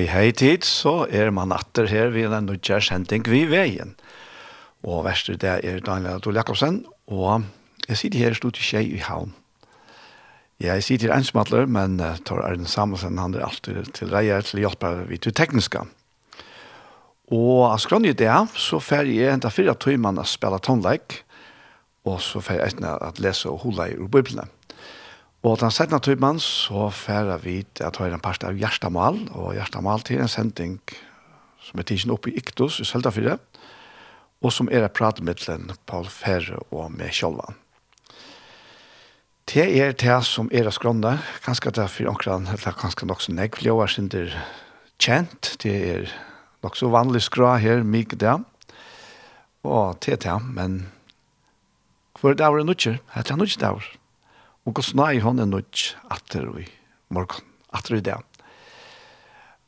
Hei, hei tid, så er man atter her ved en nødja sending vi veien. Og verste det er Daniel Adol Jakobsen, og jeg sitter her stod til tjei i havn. Jeg sitter en smattler, men tar er den samme han er alltid til reier til å hjelpe vi til tekniska. Og av skrann i det, så fer jeg enda fyra tøymann å spela tonleik, og så fer jeg etna at lese og hula i ur. Og den settene tøymann så færer vi til at høyre en part av Gjerstamal, og Gjerstamal til en sending som er tidsen oppe i Iktus i Søltafyrre, og som er pratmiddelen Paul Ferre og med Kjolvan. Det er det som er av skrånne, kanskje det er for omkran, eller kanskje nok så negv, jo er synder kjent, det er nok så vanlig skra her, mye det, og det er det, men hvor er det av det nødvendig? Det er det nødvendig av det. Og gos nei hon er nødt atter i morgen, atter i det.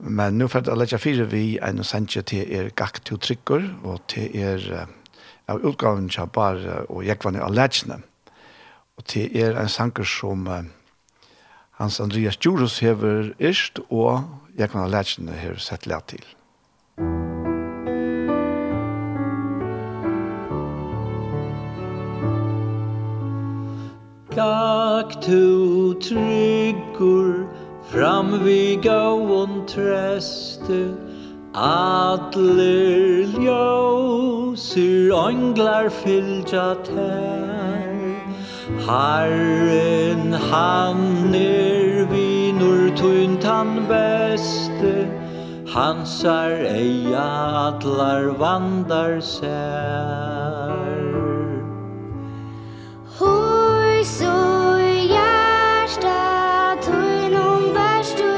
Men nå fyrir jeg letja fire vi en sendje til er gakk til trykker, og til er av utgaven til bare og jekvann av letsene. Og til er en sanger som uh, Hans Andreas Djurus hever erst, og jekvann av letsene hever sett let til. Musikk Gak tu tryggur Fram vi gauon treste Adler ljósir Ånglar fylgja tær. Herren han er vinur Tunt han beste Hansar eia Adlar vandar sær. så i hjärsta Tog någon bärstod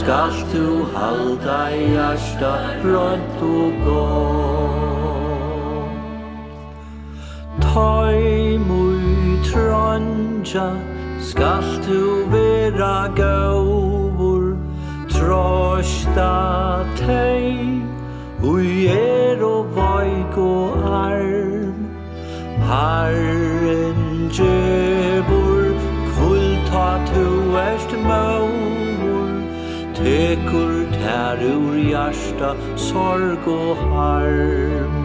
skalt du halda hjärsta brønt og gått. Tøy mui trönja skalt du vera gaur Trosta tei ui er og vaik og arm. Herren djevur, kvulta tu erst møy tekur tær ur hjarta sorg og harm.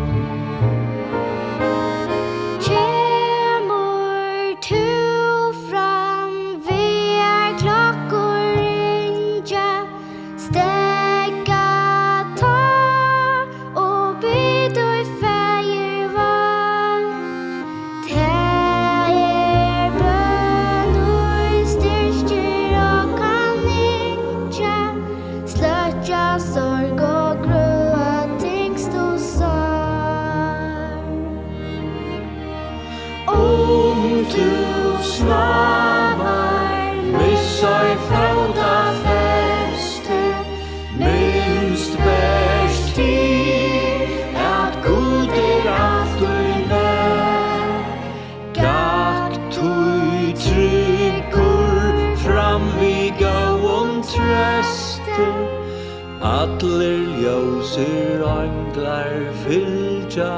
Gudsir anglar fylgja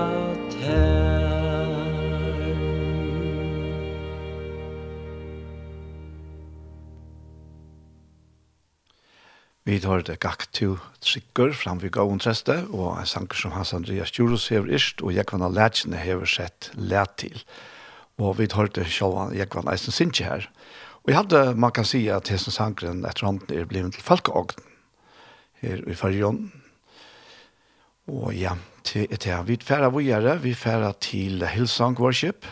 tær Vi tar det gakk til trykker fram vi gav treste, og en sanger som Hans Andreas Djurus hever ist, og Jekvanna Lætsjene hever sett lät til. Og vi tar det sjåan Jekvanna Eisen Sintje her. Og jeg hadde, man kan si at hesten sangren etter hånden er blivet til folkeogden her i Farjon, Og ja, til et her. Vi færer vågjere, vi færer til Hillsong Worship,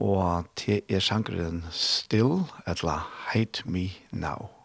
og til er sangren Still, etla Hate Me Now.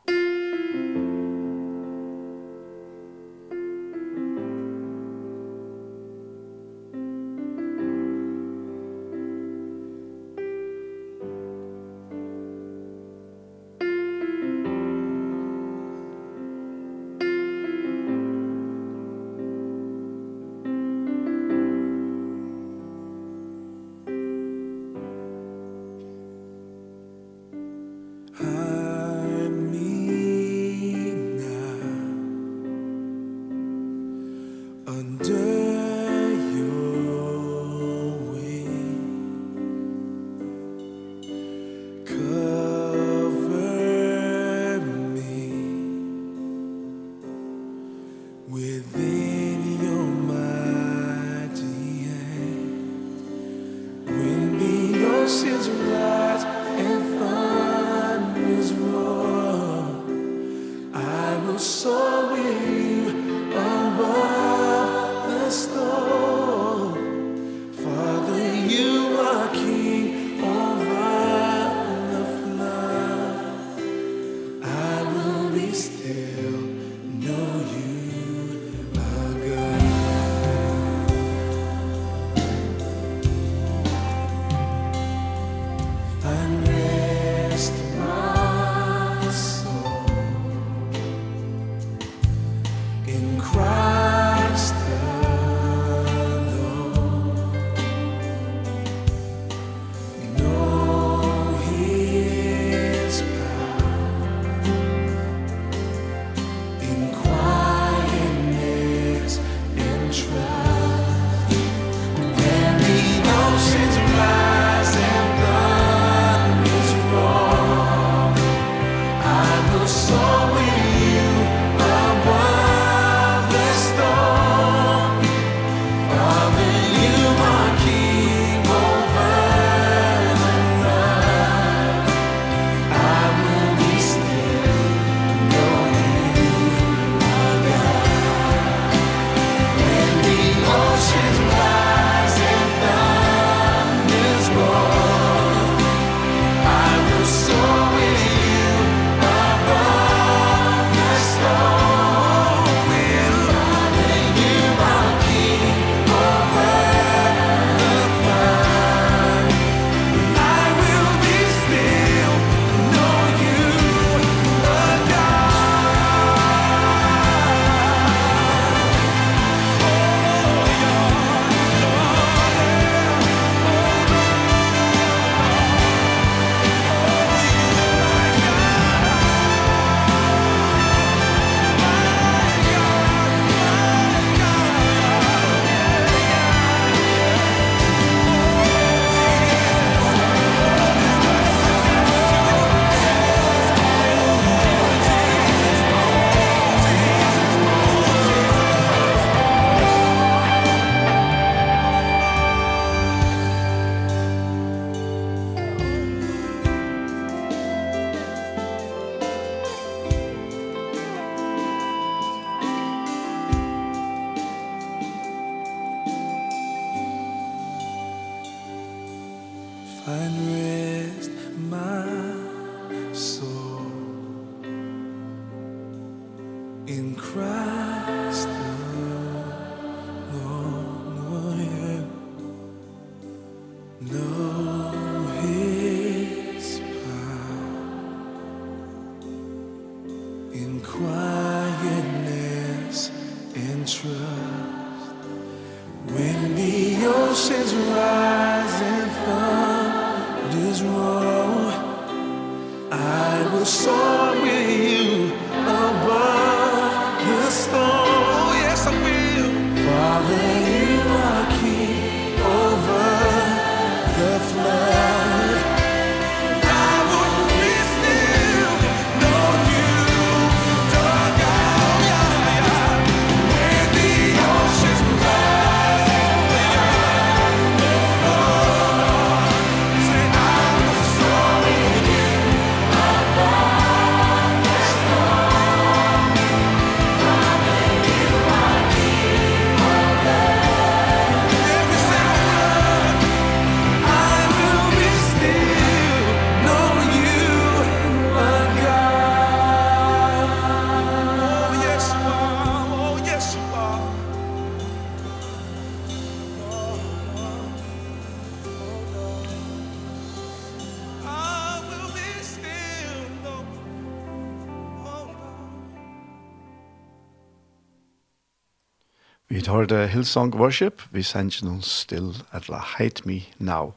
Vi tar det Hillsong Worship, vi sender noen still eller Hate Me Now.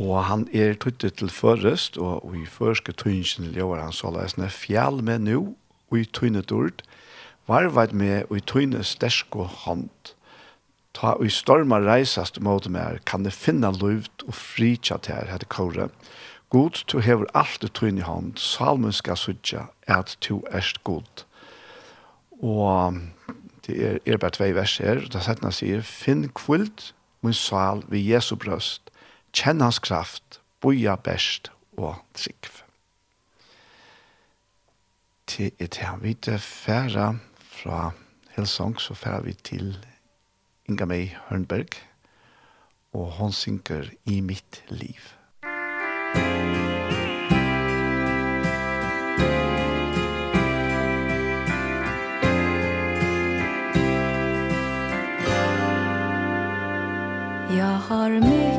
Og han er tuttet til først, og i første tøynsen gjør han så løsne fjall med nu, og i tøynet ord, varvet med og i tøynet stersk og hånd. Ta og i storma reisast mot mer, kan det finna luft og fritja til her, heter Kåre. God, du hever alt i tøynet hånd, salmen skal sutja, at du erst god. Og Det er, er bare tvei vers her, og da setter han sier, Finn kvult min sal ved Jesu brøst, kjenn hans kraft, boja best og trikv. Til et her vite færa fra Helsong, så færa vi til Inga May Hörnberg, og hon synker i mitt liv. har med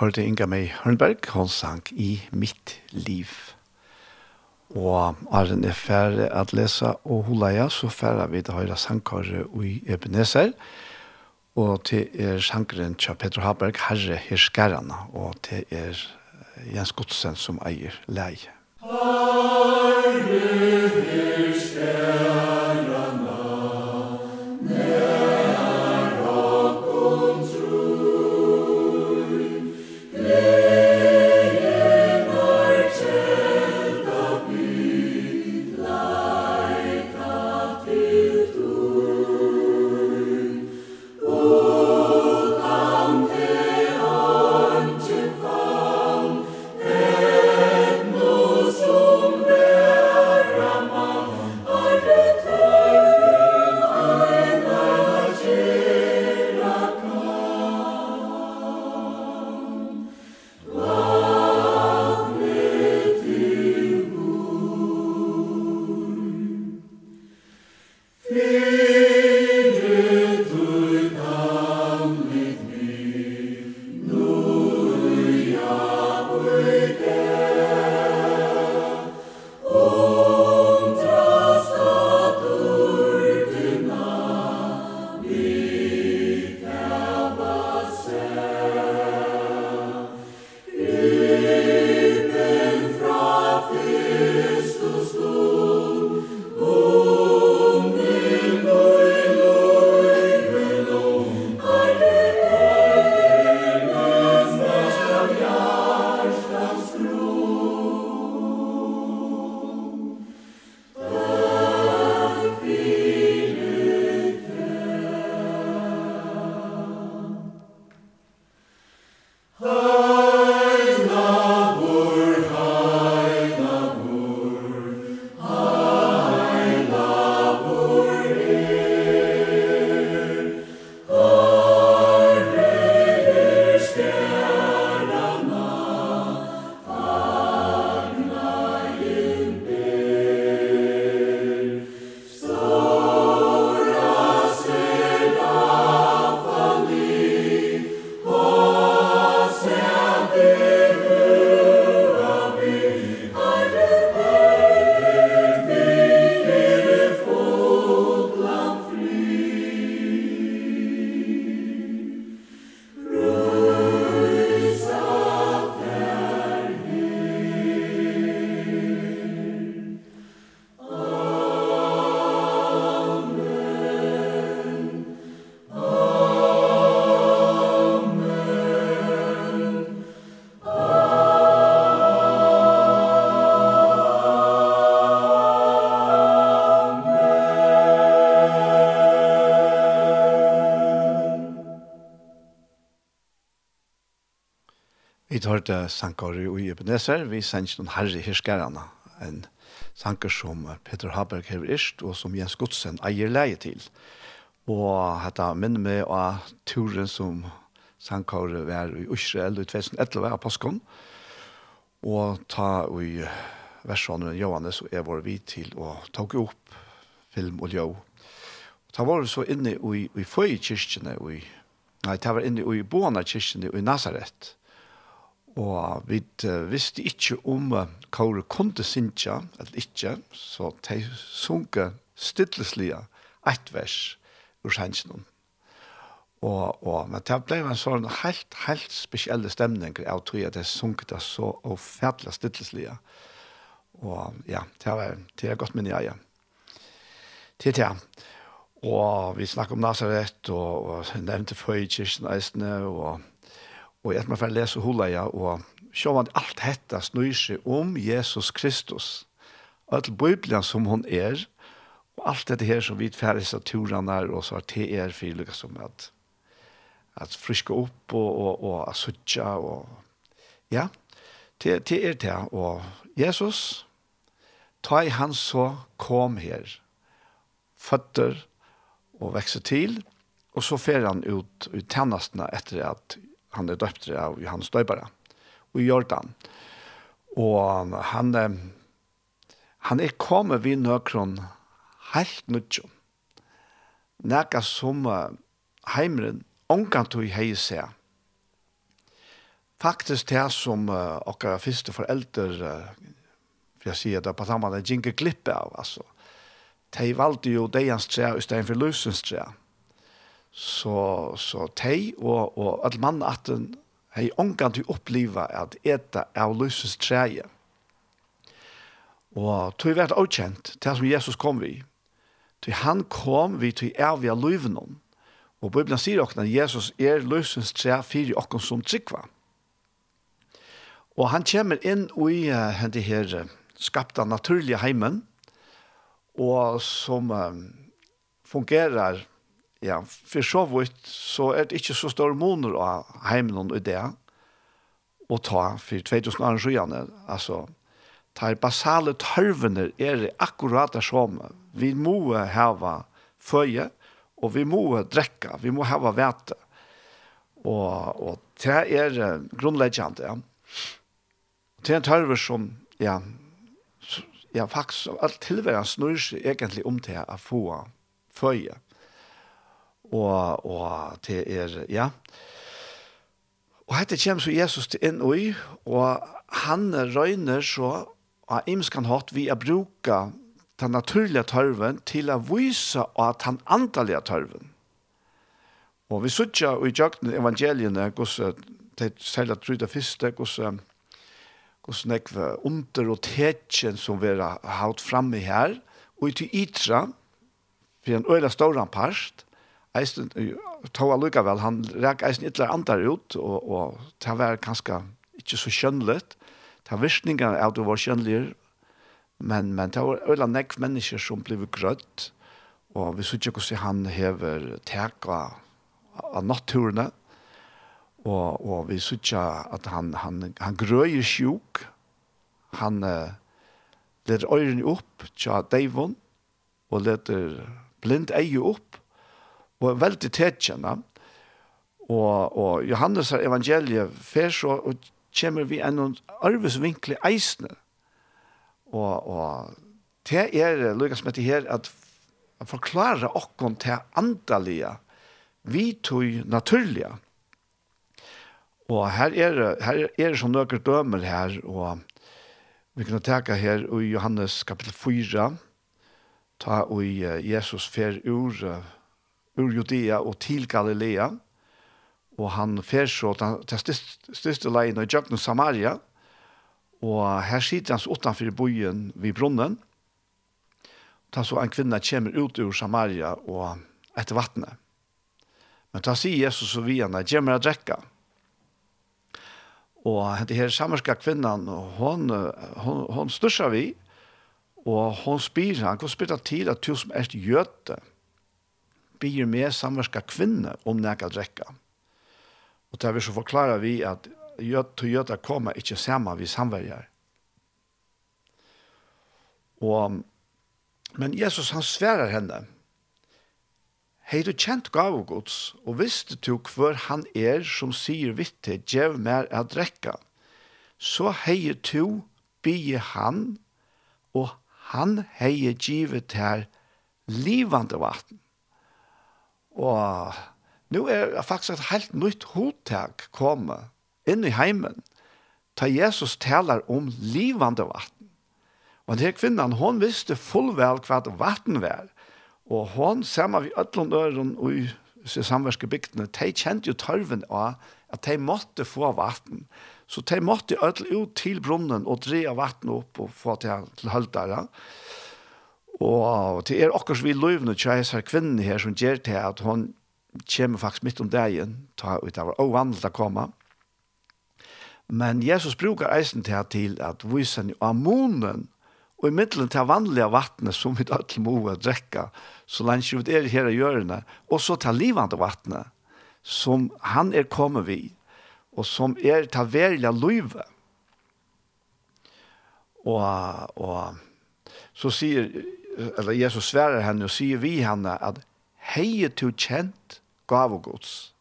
hørte Inga May Hörnberg, hun sang i mitt liv. Og Arne er ferdig at lese og hulaja, så ferdig vi til høyre sangkare i Ebenezer, og til er sangren til Petro Haberg, Herre Hirskarana, og til er Jens Godsen som eier leie. Herre hørte sankar i Ebenezer, vi sendte noen herre hirskarene, en sankar som Peter Haberg har ist, og som Jens Godsen eier leie til. Og dette minner meg av turen som sankar var i Israel i 2011 av påsken, og ta i versjonen Johannes og Evor var vi til å ta opp film og ljøv. Ta var så inne i, i føy kyrkjene, i, nei, ta var inne i boende kyrkjene i Nazaret, Og vi uh, visste ikke om uh, hva det kunne synge, eller ikke, så de sunke stilleslige et vers ur sannsjonen. Og, og, men det ble en sånn helt, helt spesielle stemning av tog at jeg sunket det så og ofertelig stilleslige. Og ja, det var, det er godt minne jeg, ja. Til det. Og vi snakket om Nazaret, og, og nevnte før i kirken eisene, og Og jeg må få lese Hulaja, og se om alt dette snur seg om Jesus Kristus. Og alt Bibelen som hon er, og alt dette her som vi færdes av turene er, og så har det er for lykke som at, at friske opp og, og, og asutja, og ja, det, det er det. Og Jesus, ta i han så kom her, føtter og vekse til, og så fer han ut, ut tennestene etter at han er døpt av Johannes Døybara, og i Jordan. Og han, han er kommet vid nøkron helt nødjo. Nega som heimren omkantog hei seg. Faktisk det som uh, okkar fyrste foreldre, uh, for jeg sier det på samme, det er ikke glippe av, altså. De valgte jo deians tre i stedet for løsens tre. Mm så, så tei og, og all mann at den hei ångan til oppleva at eta av løses treje. Og tog vært avkjent til som Jesus kom vi. Til han kom vi til av løyvnån. Og Bibelen sier okna at Jesus er løsens tre fire okken som tryggva. Og han kommer inn i uh, henne her uh, skapta naturlige heimen og som uh, fungerer Ja, for så vidt, så er det ikke så stor måneder av heimen og det, å ta for 2000 år siden. Altså, de basale tørvene er akkurat det samme. Vi må hava føje, og vi må drekke, vi må hava vete. Og, og det er grunnleggende, ja. Det er en tørver som, ja, ja, faktisk, alt tilværende snur seg egentlig om til å få føje og, og til er, ja. Og hette kommer så Jesus til inn og i, og han røyner så av imskan hatt vi å bruke den naturlige tørven til å vise at han antallige tørven. Og vi sutja i jakten evangeliene, hvordan de særlig trodde fyrste, gos gos nekve under og tetjen som vi har hatt framme her, og i til ytra, for en øyla stor parst, eisen tog allikevel, han rek eisen ytler andre ut, og, og det var kanskje ikke så kjønnelig. Det var virkningen av det var kjønnelig, men, men det var øyla nekv mennesker som ble grøtt, og vi synes ikke hvordan han hever tek av, av naturene, og, og vi synes ikke at han, han, han grøyer sjuk, han uh, leder øyrene opp til Deivon, og leder blind eie opp, og er veldig tetjende. Og, og Johannes er evangeliet fer så, og kommer vi en arvesvinklig eisne. Og, og det er lykkes med det her at forklare okkon til andalige, vi tog naturlige. Og her er, her er som noen dømer her, og vi kan tenke her i Johannes kapittel 4, ta og Jesus fer ur ur Judea og til Galilea, og han fer så til største leien i Jøgnen Samaria, og her sitter han utenfor byen ved brunnen, ta så en kvinne kommer ut ur Samaria og etter vattnet. Men ta sier Jesus og vi henne, kommer å drekke. Og denne her samerska kvinnan, hon, hon, hon størser vi, og hon spyr han, hon spyr han til at du som er jøte, byr med samverska kvinne om nekka drekka. Og det vil så forklare vi at jød og jød kommer ikke sammen vi samverger. Og, men Jesus han sverer henne. Hei du kjent gav gods, og visste du hver han er som sier vitte, djev mer er drekka. Så hei du bygge han, og han hei givet her livande vatten. Og nu er faktisk et helt nytt hodtak kommet inn i heimen, ta Jesus taler om livande vatten. Og denne kvinnan, hon visste fullvel hva vatten var, og hon, sammen vi ødlån øren og i samverske bygdene, de kjente jo tørven av at de måtte få vatten. Så de måtte ødlån ut til brunnen og dreie vatten opp og få til, til høldere. Ja. Og det er akkurat vi løvende tjeis her kvinnen her som gjør til at hun kommer faktisk midt om dagen, ta ut av åvandlet å komme. Men Jesus bruker eisen til, til at vysen av munnen og i middelen til vanlige vattnet som vi alle må drekke, så langt vi er her i hjørnet, og så til livende vattnet som han er kommet vi, og som er til verlige løyve. Og, og så sier eller Jesus svärar henne og sier vi henne att hej to kjent gav och gods.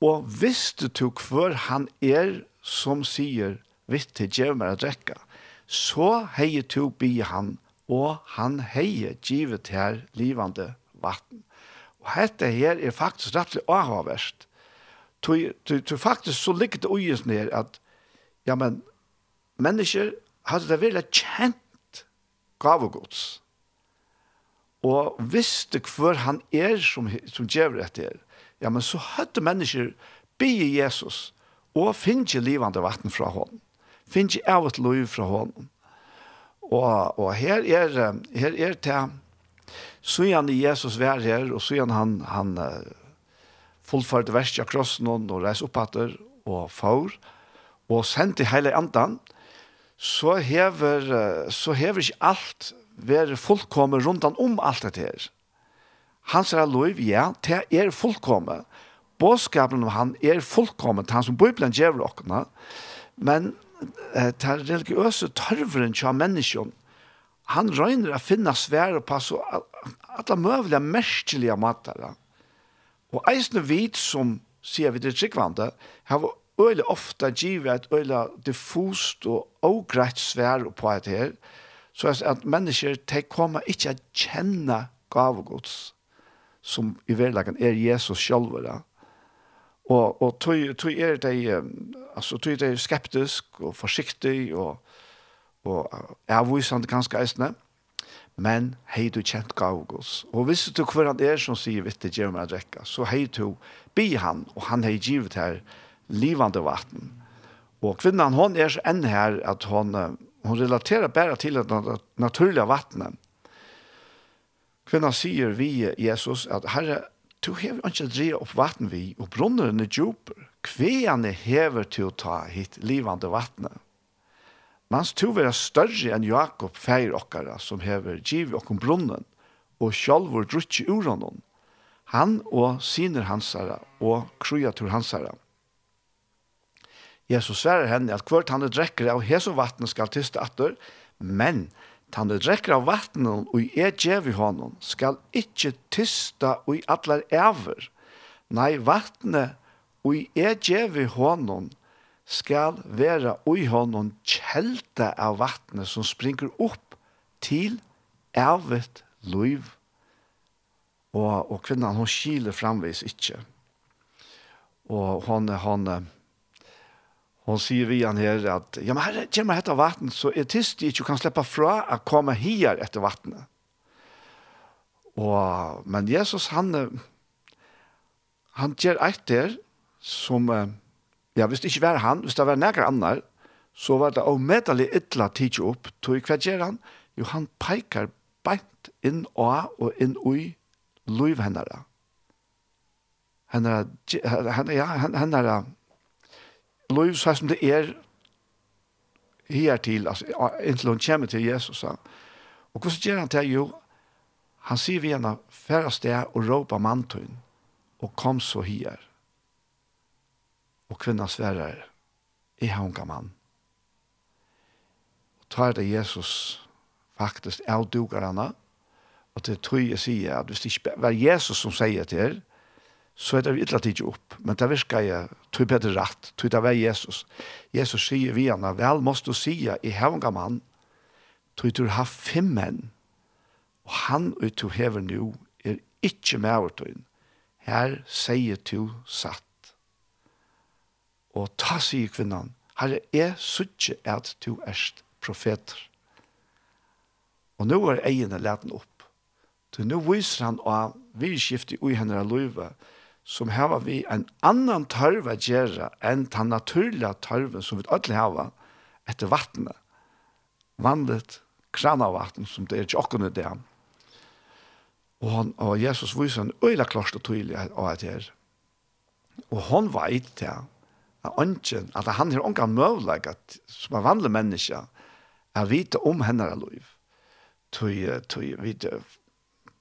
Og visste to hver han är som sier vitt til djevmer å räcka. Så hej to bi han og han hei givet her livande vatten. Og dette her er faktisk rettelig avhåverst. Du faktisk så ligger det uges ned at ja, men mennesker hadde det veldig kjent gavegods og visste hver han er som, som gjør etter ja, men så hadde mennesker bi Jesus og finne livande vatten fra hånden. Finne av et liv fra hånden. Og, og her er, her er det Søgjane Jesus vær her, og søgjane han, han fullførte verset av krossen og reis opphatter og får, og sendte hele andan, så hever, så hever ikke alt være fullkommer rundan om alt det her. Han sier lov, ja, det er fullkommet. Båskapen om han er fullkommet, han som Bibelen gjør dere. Men eh, det religiøse tørveren til mennesken. Han røyner å finne svære på så alle møvelige, merkelige måter. Og eisne vit som sier vi det tryggvande, har øyelig ofte givet et øyelig diffust og ogreit svær på et her, Så at mennesker, de kommer ikke å kjenne gavegods som i verlagen er Jesus selv. Da. Og, og tog, tog er de, altså, tog de skeptisk og forsiktig og, og avvisende ganske eisende. Men hei du kjent gavgås. Og hvis du hver han er som sier vitt det gjør meg drekka, så hei du bi han, og han hei givet her livande vatten. Og kvinnan, hon er så enn her at hon, hon relaterar bara till det naturliga vattnet. Kvinnan säger vi Jesus att Herre, du hever ikke drevet opp vatten vi, og brunnen er djuper. Kveane hever til å ta hit livande vattnet. Mans to vera større enn Jakob feir okkara som hever giv okkom brunnen, og sjálfur drutsi ur honom. Han og siner hansara og krujatur hansara. Jesus sverar henne at kvart han drekker av heso vattnet skal tyste atter, men han drekker av vattnet og er djev i honom skal ikkje tysta og i atler ever. Nei, vattnet og er djev i honom skal vera og i honom kjelta av vattnet som springer opp til evet luiv. Og, og kvinnan, hon skiler framvis ikkje. Og hon, hon, hon, Hon sier vi han her at, ja, men herre, gjør meg etter vatten, så er tyst de ikke kan slippe fra å komme her etter vattnet. Og, men Jesus, han, han gjør et der som, ja, hvis det ikke var han, hvis det var nærkere annar, så var det omedelig ytla tidsi opp, tog hva gjør han? Jo, han peikar beint inn og og inn ui liv hennara. Hennara, hennara, ja, hennara, liv så som det er her til, altså, inntil hun kommer til Jesus. Han. Og hvordan gjør han til? Jo, han sier vi henne, færre sted og råpa mantøyen, og kom så her. Og kvinna sverer, jeg har unga mann. Og tar det Jesus faktisk avdugar henne, og til tog jeg sier at hvis det ikke var Jesus som sier til her, så er det ytla tid opp. Men det virker jeg, tog bedre rett, tog det var Jesus. Jesus sier vi henne, vel måste du sige, i hevnga mann, tog du har fem menn, og han ut til hever nu, er ikke med overtøyen. Her sier du satt. Og ta sier kvinnan, herre, jeg sutje at du erst profeter. Og nå er egene leten opp. Så nå viser han av virkskiftet i henne av livet, som har vi en annan tørve å gjøre enn den naturlige tørve som vi alle har etter vattnet. Vandet, kranavatten, som det er ikke åkken i det. Og, han, og Jesus viser en øyla klart og tydelig av det her. Og han vet det, at ønsken, at han har ångan møvleg, at, som er vanlig menneske, er vite om henne er liv. Tøy, tøy, vi,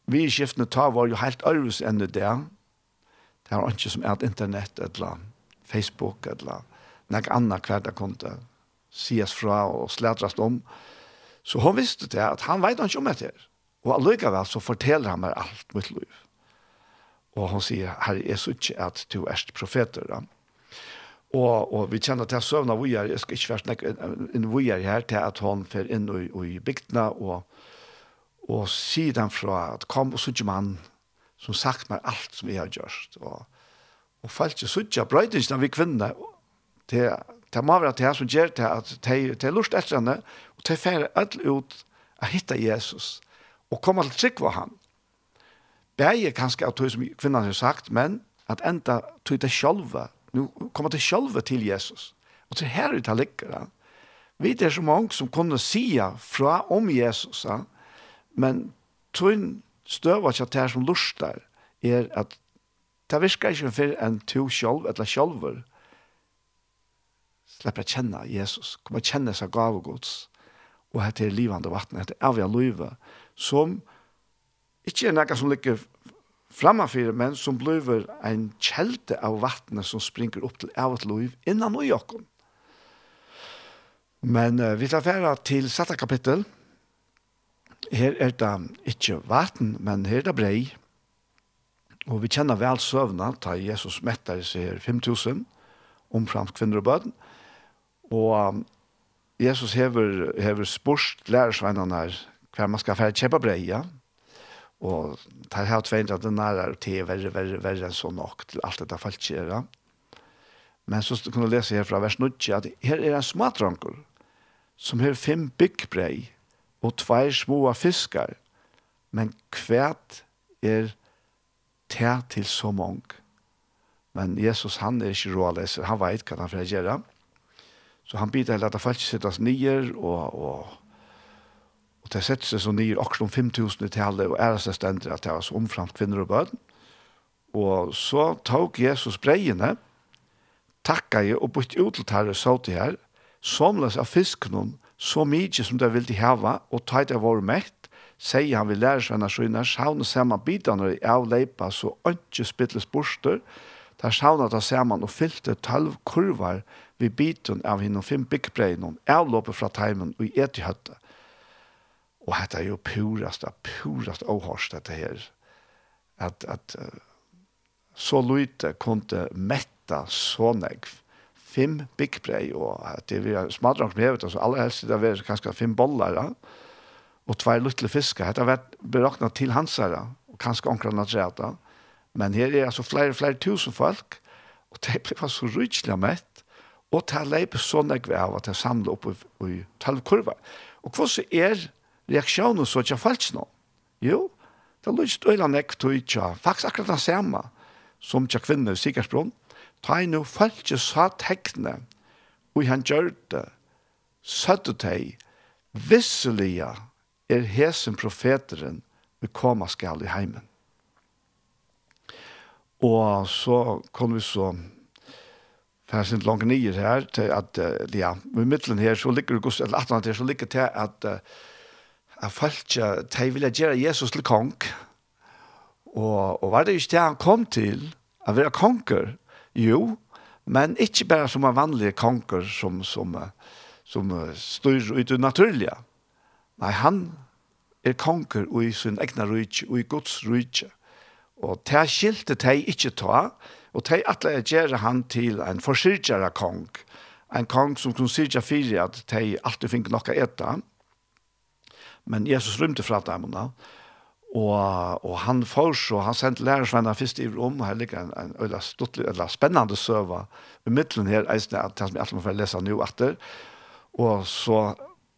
vi i skiftene tar var jo helt ærvis enn det, Det var ikke som et internett, eller Facebook, eller noe annet hver det kom til sies fra og slætrast om. Så hun visste det at han vet ikke om dette. Og allikevel så forteller han meg alt mitt liv. Og hun sier, herre, jeg synes ikke at du er profeter. Da. Og, og vi kjenner til søvn av vujer, jeg skal ikke være snakk en vujer her, til at hun fer inn i, i bygdene og, og sier dem fra at kom og sier mann, som sagt meg alt som jeg har gjort. Og, og falt ikke suttje brøydingen vi kvinner til Det må være det som gjør det at det er lurt etter henne, og det er alt ut å hitte Jesus, og komme til trygg for han. Begge kanskje av det som kvinnerne har sagt, men at enda tog det sjølve, nu kommer det sjølve til Jesus. Og til her ut av likkere. Vi er så mange som kunne sija fra om Jesus, men tog støva ikke at det som lustar er at det virker ikke for en to sjølv, eller sjølver, slipper å kjenne Jesus, kommer å kjenne seg gav og gods, og hette er livande vatten, hette er avgjør løyve, som ikke er noe som ligger framfor, men som blir en kjelte av vattnet som springer opp til av et løyv innan og jokken. Men uh, vi tar færa til satte kapittel, her er det ikke vatten, men her er det brei. Og vi kjenner vel søvna, ta Jesus mettar seg her 5000, omframt kvinner og bøden. Og um, Jesus hever, hever spørst lærersveinene her, hver man skal fære kjepa brei, ja. Og tar her tveint at den er til verre, verre, verre enn så nok til alt dette falskjera. Men så kan du lese her fra vers 9 at her er en smatranker som har fem byggbrei og tvær små fiskar. Men kvært er tær til så mong. Men Jesus, han er ikke råleser. Han vet hva han får gjøre. Så han bidrar til at folk sittes nyer, og, og, og det setter seg så nyer akkurat om 5.000 i tallet, og æres det stender at det var så omframt kvinner og bøden. Og så tok Jesus breiene, takka jeg og bytte ut til her og så til her, somles av fisken så mye som de ville hava, og teit det vår mekt, sier han vil lære seg når skjønner, sjavne sammen bitene av leipa, så ønske spittles borster, der sjavne ta sammen og fylte tølv kurvar ved biten av henne fem byggbreinene, avlåpet fra teimen og i etihøtte. Og dette er jo purast, purast åhørst dette her. At, at så lite kunne metta så negv fem byggbrei, og det er smadrong som hevet, så aller helst det var kanskje fem bollar, og tvær luttele fiskar. Hette har vært berakna til hansara, og kanskje omkran at Men her er altså flere, flere tusen folk, og det ble så rydselig mett, og det leip så nekve av at det samlet opp i tolv talvkurva. Og hva så er reaksjonen så ikke falsk nå? Jo, det er lyst øyla nekve tog ikke, faktisk akkurat det samme, som ikke kvinner i Sikarsbrunn, Ta i nu falske sa tekne, og han gjør det, søtte teg, visselige er hesen profeteren vi koma skal i heimen. Og så kom vi så Fær sin langt nye her, til at, ja, med middelen her, så ligger det, eller at han her, så ligger det til at, at folk, de ville gjøre Jesus til kong, og, og var det ikke det han kom til, at være konger, Jo, men ikke bare som en vanlig konger som, som, som styr ut i naturlige. Nei, han er konger i sin egna rydtje, og i Guds rydtje. Og det skilte de ikke ta, og de atle gjør han til en forsyrtjere kong, en kong som kunne syrtja fire at de alltid fikk noe etter. Men Jesus rymte fra dem, og Og, og han får så, han sendte lærersvenner først i rom, og her ligger en, en øyla stuttlig, eller spennende søva i midtelen her, eisne, at det som jeg alltid må få lese nå etter. Og så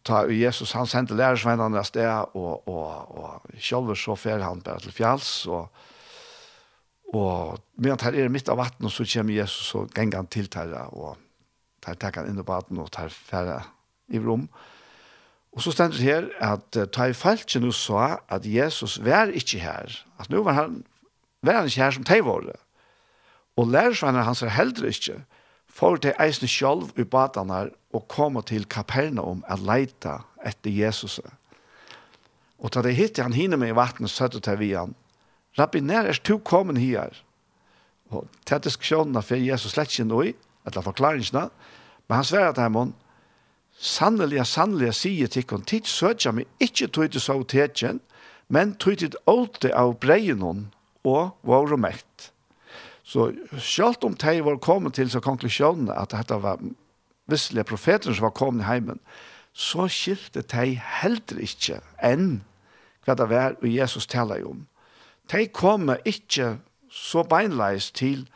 tar Jesus, han sendte lærersvennerne av sted, og, og, og selv så fer han bare til fjalls, og, og medan her er midt av vattnet, så kommer Jesus og ganger han til der, og tar tar han inn i vatten, og tar færre i rom, og Og så stender det her at uh, ta i falskje nå sa at Jesus var ikke her. At nå var han, var han ikke her som de var. Og lærersvenner hans er heller ikke. For de eisne sjolv i badene og komme til Kapernaum og leite etter Jesus. Og da det hittet han hinne med i vattnet, så til vi han. Rabbi, nær er to kommet her? Og til diskusjonen for Jesus slett ikke noe, eller forklaringene, men han sverre til ham, Sannelig, sannelig sier til henne, tid søker meg ikke tog til sautetjen, men tog til åte av breinon og våre mekt. Så selv om de var kommet til så konklusjonen at dette var visselige profeter som var kommet i heimen, så skilte de heller ikke enn hva det var og Jesus taler om. De kom ikke så beinleis til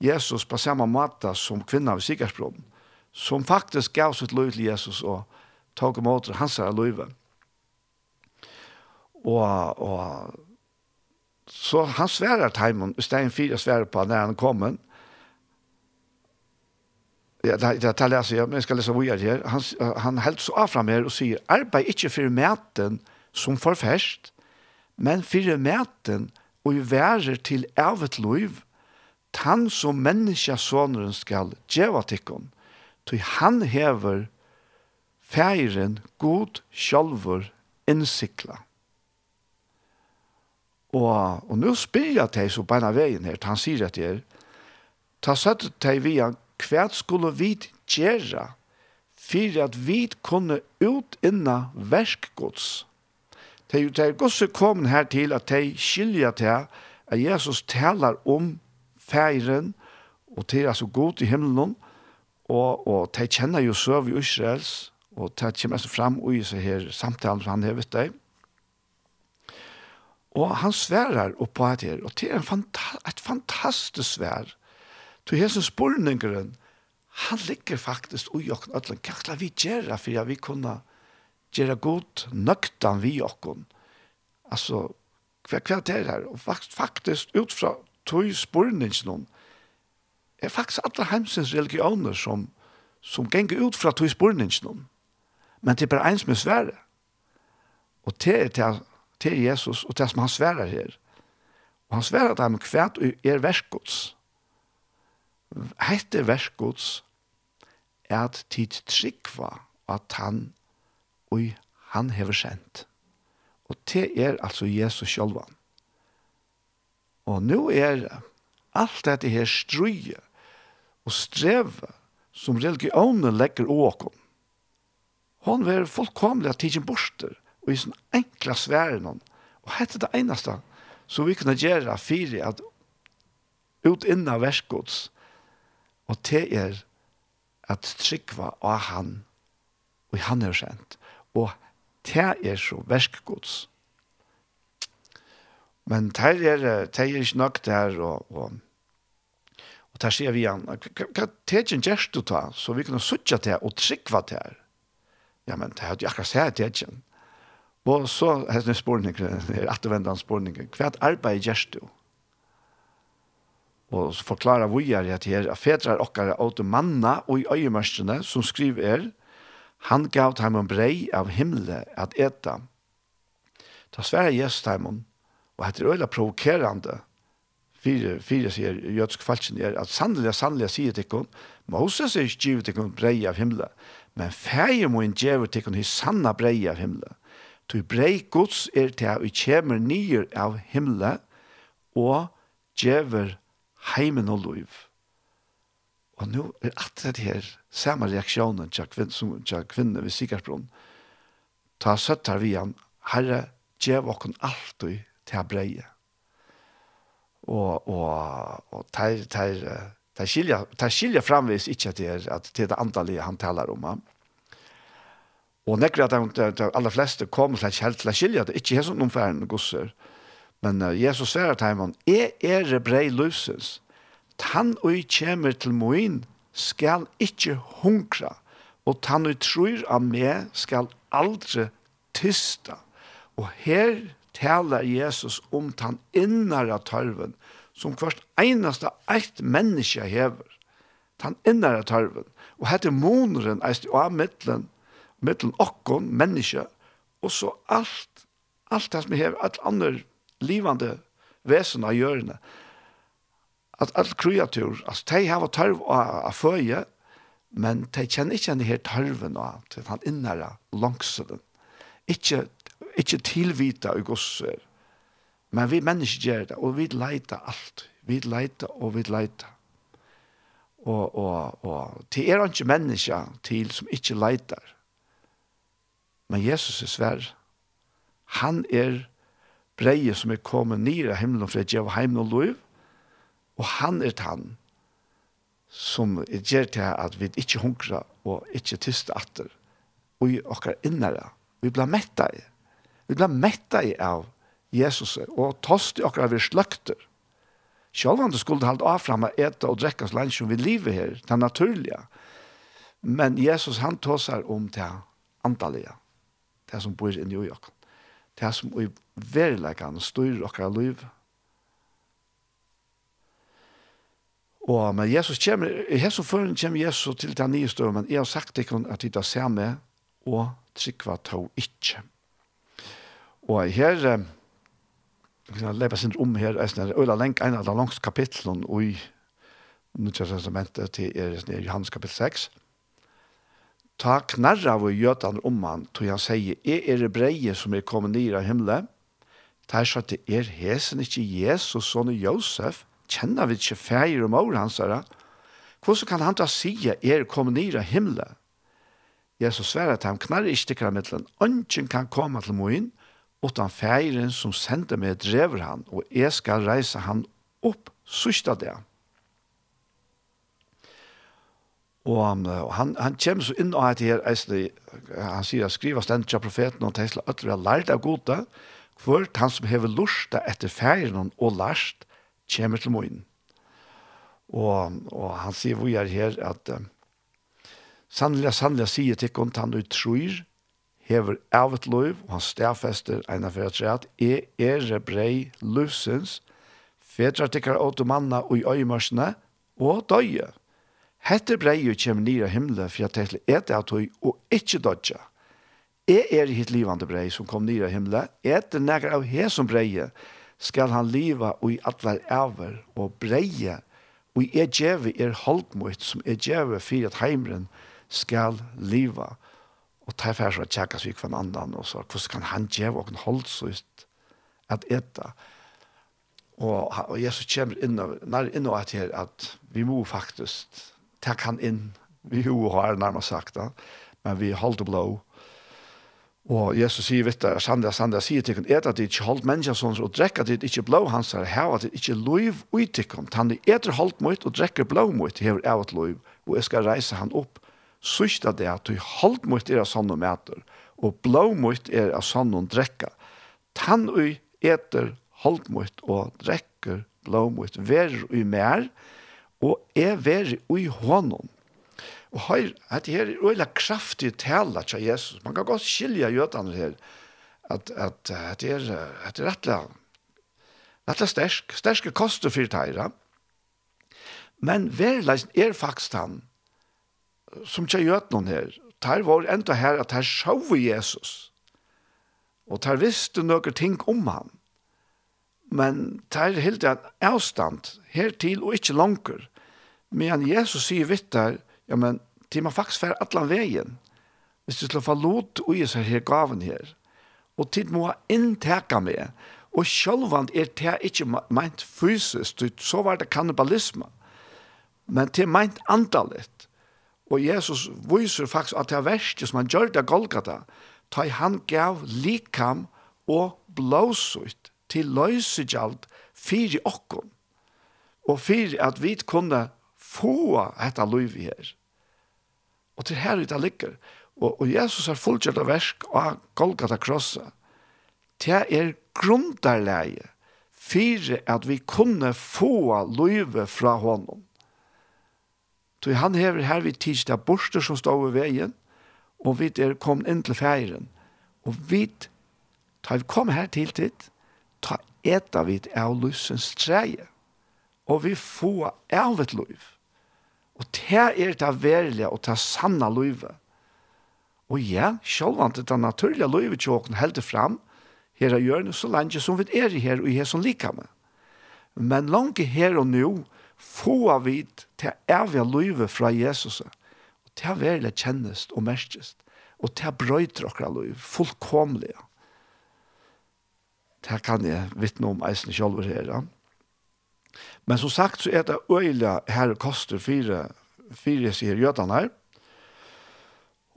Jesus på samme måte som kvinner ved sikkerhetsbroden som faktisk gav sitt liv til Jesus og tog imot hans her liv. Og, og så han sverer Taimon, hvis det er en fire sverer på når han kommer. Ja, det, det, det leser jeg, men jeg skal lese videre her. Han, han held så av fram her og sier, arbeid ikke for maten som for fest, men for maten og værer til evet liv, tann som menneskja sonren skal djeva tikkon. Mm Ty han hever feiren god sjálfur innsikla. Og, og nå spyr jeg til så beina veien her, han sier at jeg, ta satt til vi han, hva skulle vi gjøre for at vi kunne ut inna verskgods? Det er jo det kom her til at de skiljer til at Jesus taler om feiren og til altså god i himmelen og, og de kjenner jo søv i Israels, og de kommer så fram og i seg her samtalen som han har vet deg. Og han sverar oppå at her, og det er en fanta et fantastisk svær. Til hese spurningeren, han ligger faktisk ui okken ødlen. Hva skal vi gjøre for at vi kunne gjøre godt nøktan vi okken? Altså, hva, hva er det her? Og faktisk, ut fra tog spurningen Det er faktisk alle heimsens religioner som, som ganger ut fra tog spurningen. Men det er bare en som er svære. Og det er til, til Jesus og det som han sværer her. Og han sværer dem hva er verskots. Hette verskots er at tid trikva at han og han hever sendt. Og det er altså Jesus sjølvan. Og nå er alt dette her struje og streve som religionen legger åkom. Hon var fullkomlig at tidsen borster og i sånn enkla sværen hon. Og hette det eneste så vi kunne gjøre fire at ut innan verskots og det er at trykva av han og han er kjent. Og det er så verskots. Men det er, det er ikke nok der og, og Og der sier vi igjen, hva tegjen gjerst du ta, så vi kunne suttja til og trykva til. Ja, men det er jo akkurat seg tegjen. Og så er det spørning, det er at du vender en spørning, hva arbeid gjerst du? Og så forklarer vi her at her, at fedrar okkar av de manna og i øyemørskene som skriver er, han gav dem en brei av himle at eta. Da sverre Jesus dem, og etter øyla provokerande, fire, fire sier jødsk falsen er at sannelig, sannelig sier til henne, Moses er ikke givet til henne brei av himmelen, men feir må en gjeve til henne sanna brei av himmelen. Tu brei gods er til at vi kommer nyer av himmelen og gjever heimen og lov. Og nå er alt det her samme reaksjonen til kvinn som til kvinner ved Sigersbrunn. Ta søttar vi han, Herre, gjev okken alltid til at breie og og og tær tær tær skilja tær skilja framvis ikkje at det er at det er det antallet han talar om. Han. Og nekker at de, de aller fleste kommer til helt til å skilja det, ikke er sånn omfæren gosser. Men uh, Jesus sier at han, er er brei løsens, han og jeg kommer til moin, skal ikkje hunkra, og han og tror av meg skal aldri tysta. Og her taler Jesus om den innere tarven, som hvert eneste eit menneske hever. Den innere tarven. Og hette moneren eist av mittlen, mittlen okkon, menneske, og så alt, alt det som hever, alt andre livande vesen av hjørne. At alt kreatur, altså, de har tarv av, av føje, men de kjenner ikke denne her tarven av, til den innere langselen. Ikke ikke tilvita i gosser, men vi mennesker gjør det, og vi leiter alt. Vi leiter og vi leiter. Og, og, og til er han ikke mennesker til som ikke leiter. Men Jesus er svær. Han er breie som er kommet ned av himmelen for å gjøre heimen og lov, og han er han som er gjør til at vi ikke hunkrer og ikke tyster atter, og vi okkar innere. Vi blir mettet i. Vi blir metta i av Jesus og tost i okkar vi sløkter. Sjølvan du skulle halde av fram og ete og drekka så som vi lever her, det naturliga. Men Jesus han tåsar om det antalliga, det som bor inni i okkar. Det som i verilegan styr okkar liv. Og men Jesus kommer, i hesson føren kommer Jesus til det nye støv, men jeg har sagt ikke at det er samme og trykva tog ikke. Og her, vi kan lepa sin om her, er sånn, øyla lenk, en av de langs kapitlen i Nuttja testamentet til er, er Johannes kapitel 6. Ta knarra av gjøtan om han, tog han sier, er er breie som er kommet nir av himmelen, ta er sånn at er hesen ikke Jesus, sånn Josef, kjenner vi ikke feir og mor hans, herre, Hvordan kan han da sige er kom av himmelen? Jesus sverre at han knarra ikke til kramitlen, Ønsken kan komme til moen, utan feiren som sender meg drever han, og jeg skal reise han opp sørste det. Og han, han, han kommer så inn og heter her, eisne, han sier, skriver stendt til profeten, og tesla vi har lært av gode, for han som hever lurt etter feiren og lærst, kommer til moin. Og, og han sier, vi er her, at sannelig, sannelig sier til kontant og tror, hever av et liv, og han stedfester en av fyrir at jeg er brei lusens, fedrar tikkar åter manna og i øymarsene, og døye. Hette brei jo kjem nira himle, for jeg tenkte et av tog, og ikkje dødja. Jeg er hitt livande brei som kom nira himle, etter nekker av he som brei, skal han liva og i atler æver, og breie, og i er djeve er holdmøyt, som er djeve fyrir at heimren skal liva Og ta fær så tjekkas vi kvann andan, og så hvordan kan han gjeve og holde så ut at eta. Og, og Jesus kommer inn og, nær inn og at her at vi må faktisk ta han inn, vi jo har nærmest sagt det, men vi holder blå. Og Jesus sier, vet du, Sandra, Sandra sier til henne, et at de ikke holdt mennesker sånn, og drekker det ikke blå hans her, her at det ikke lov ut til henne. Han er etter holdt mot og drekker blå mot, hever av et lov, og jeg skal reise han opp sørste det at du holdt mot er av sånne mæter, og blå mot er av sånne drekker. Tann og eter holdt mot og drekker blå mot, vær og mer, og er vær og i hånden. Og her, at her er øyla kraftig tala til Jesus. Man kan godt skilja jødene her, at, at, at det er, at det er rettelig, rettelig stersk, sterske koster for teira. Men verleisen er faktisk han, som ikke gjør noen her, der var enda her at her så Jesus. Og der visste noen ting om han. Men der helt en avstand hertil og ikke langer. Men Jesus sier vitt der, ja, men til man faktisk fer alle veien. Hvis du slår for lot og seg her gaven her. Og tid må innteka med. Og sjølvand er det ikke meint fysisk, så var det kannibalisme. Men det er meint antallet, Og Jesus viser faktisk at det er verste som han gjør det Golgata, ta han gav likam og blåsut til løsegjald fyrir okkom, og fyrir at vi kunne få etta liv her. Og til her ute ligger, og, og Jesus har fullgjørt av versk av Golgata krossa, det er grunderleie fyri at vi kunne få livet fra honom. Så han hever her vi tids det borster som står over veien, og vi er kommet inn til feiren. Og vi, da vi kom her til tid, ta eta vi av lysens treje, og vi får av et liv. Og det er det verlige og det sanne livet. Og ja, selv om det naturlige livet tjåken helt fram, her er hjørnet så langt som vi er her og her som liker med. Men langt her og nå få vit til evige løyve fra Jesus, og til verlig kjennest og merkest, og til brøyter okra løyve, fullkomlig. Det kan jeg vittne om eisen selv her. Men som sagt så er det øyelig her koster fire, fire sier jødene her,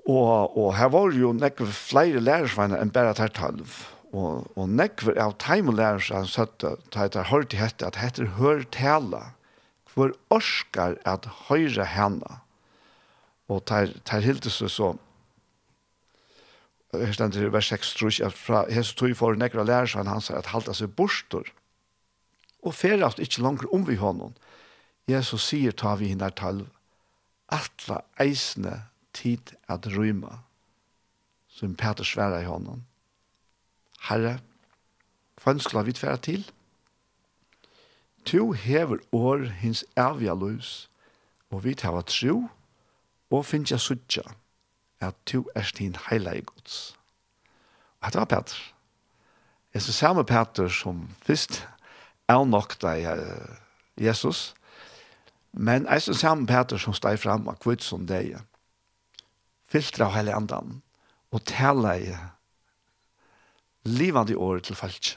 Og, og her var jo nekker flere lærersveiner enn bare til tølv. Og, og nekker av teimelærere som søtte, da hørt hørte hette, at hette hør tale hvor orskar at høyre henne, og tar, tar hildes seg så, her stender i vers 6, tror jeg, at fra Jesu tog for nekker nekra lærer seg han sier at halda seg borster, og fer at ikke langer om vi hånden. Jesus sier ta vi henne til atla eisne tid at ryma, som Peter sværa i hånden. Herre, hva ønsker vi tværa til? Tu hever år hins avja lus, og vi tar tro, og finnja suttja, at tu erst hin heilag gods. Og dette var Peter. Jeg så samme Peter som først er nok deg Jesus, men jeg så samme Peter som steg fram av kvitt som deg, filtra av hele andan, og tala i livande år til falskje.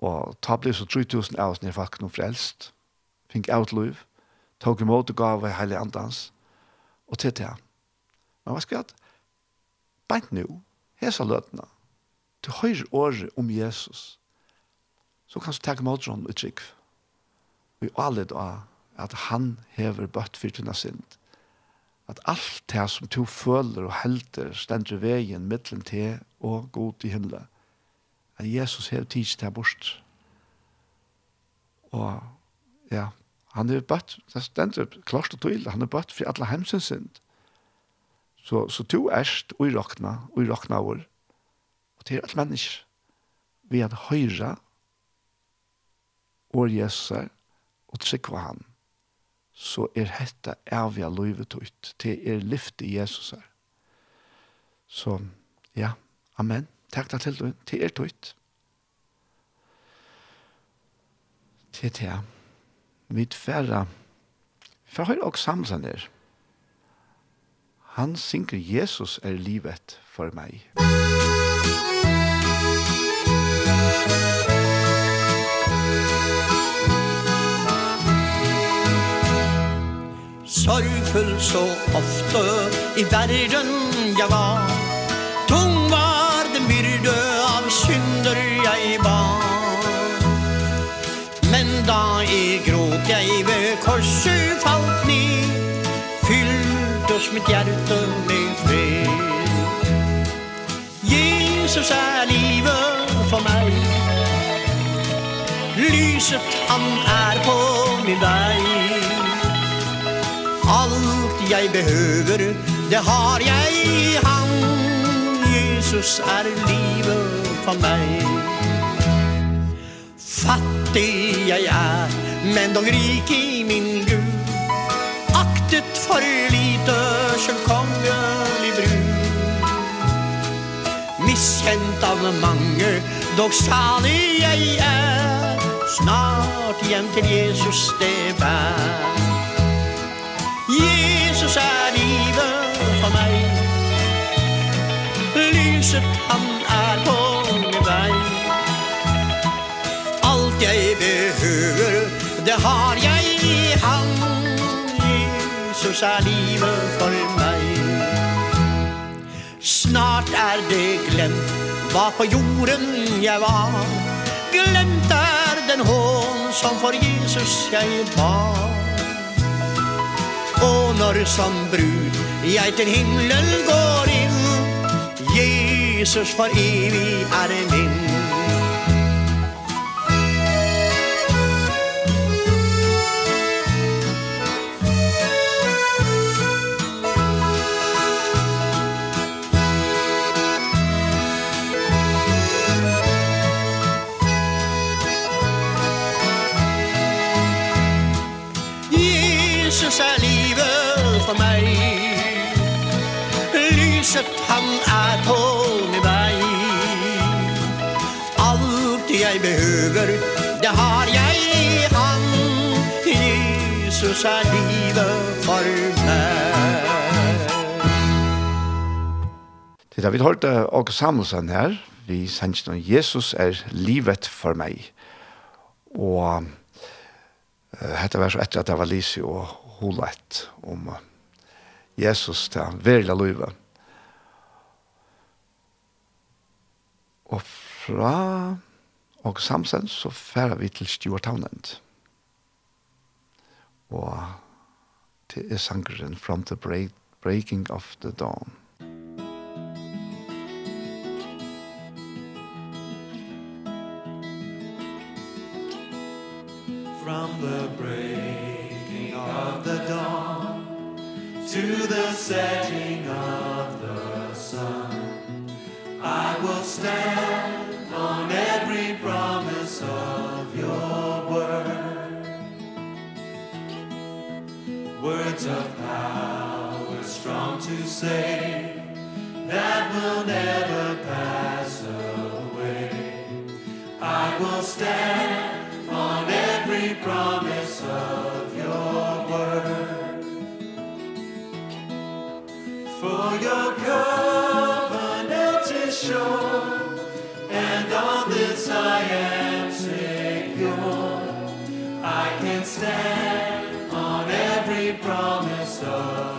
Og ta ble så 3000 av oss nere faktisk noe frelst. Fink outliv. Tog imot og gav i heilig andans. Og til til han. Men hva skal jeg at? Bant nu, hesa løtene. Du høyre året om Jesus. Så kan du ta imot sånn og trygg. Vi alle da at han hever bøtt for tunna synd. At alt det som du føler og helter stender veien mittlen til og god i himmelen at Jesus har tids til bort. Og ja, han er bøtt, det stender klart og tydelig, han er bøtt for alle hemsens synd. Så, så to erst og rakna, og rakna vår, og til alle mennesker, vi at høyre og Jesus er, og trykker han, så er hetta avgjør livet ut, til er lyfte Jesus er. Så ja, amen. Takk deg til du, til er tøyt. Til til jeg. Vi tverra, for høyre og samsen er. Han synker Jesus er livet for meg. Sorgfull så ofte i verden jeg var jeg ved korset falt ned Fyllt oss mitt hjerte med fred. Jesus er livet for meg. Lyset han er på min vei. Alt jeg behøver, det har jeg i han Jesus er livet for meg. Fattig jeg er Men dog rik i min Gud Aktet for lite Självkomlig brud Miskänt av mange Dog salig jeg er Snart hjem til Jesus det bær Jesus er livet for meg. Lyset han er på min vei Alt jeg behøver det har jeg i han Jesus er livet for meg. Snart er det glemt Hva på jorden jeg var. Glemt er den hån Som for Jesus jeg bar. Og når som brud Jeg til himmelen går inn Jesus for evig er min. er på min vei. Alt jeg behøver, det har jeg i han Jesus er livet for meg. Det har vi hørt av Samuelsen her vi sender om Jesus er livet for meg. Og Hetta var så etter at det var Lise og Holet om Jesus til han verla løyve. Og fra og samsen så færer vi til Stuart Townend. Og til er sangeren From the break, Breaking of the Dawn. From the breaking of the dawn To the setting of I will stand on every promise of your word. Words of power strong to say That will never pass away. I will stand on every promise of your word. For your good shore and on this I am secure. I can stand on every promise of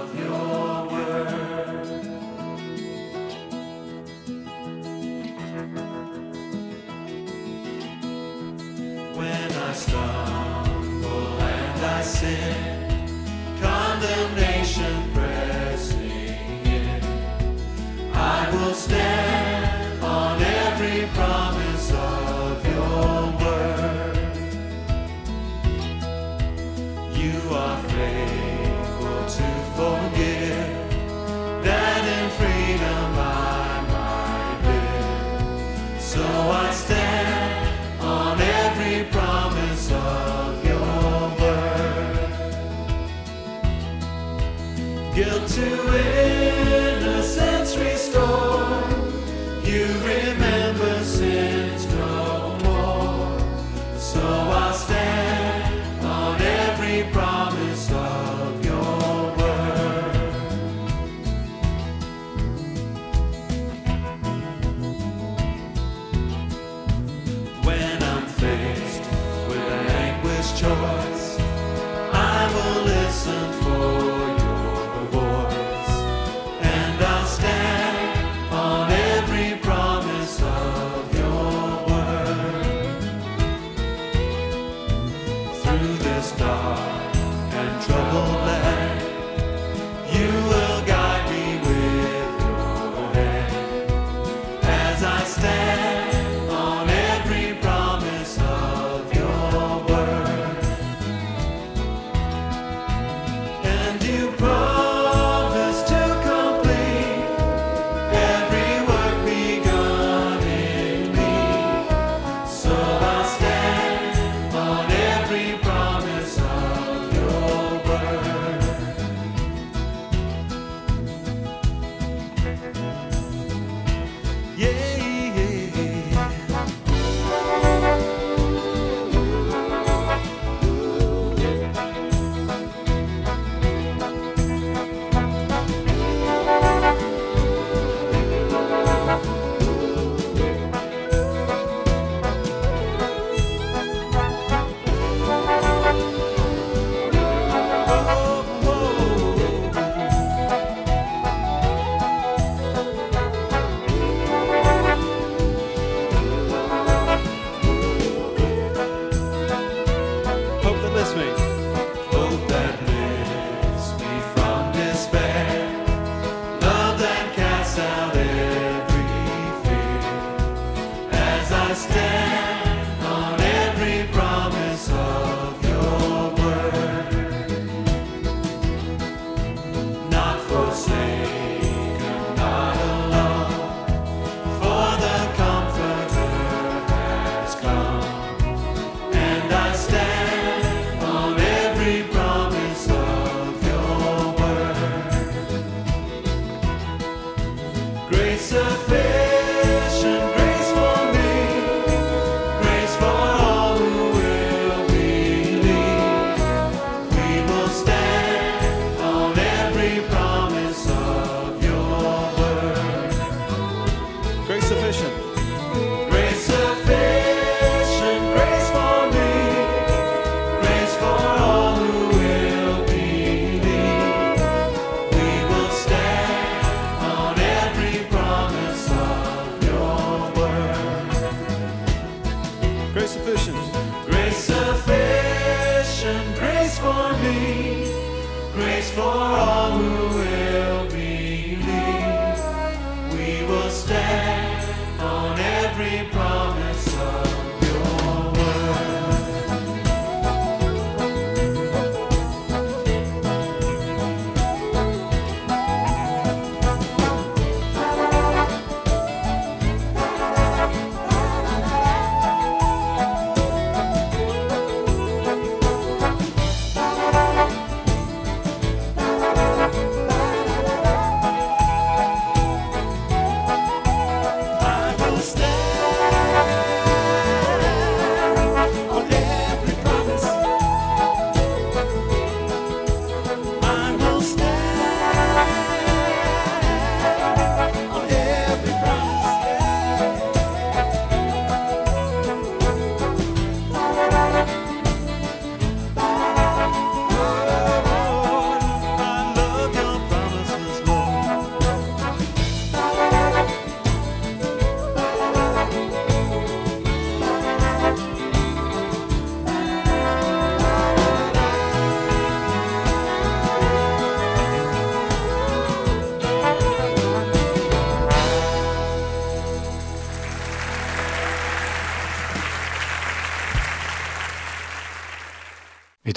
thee grace for all who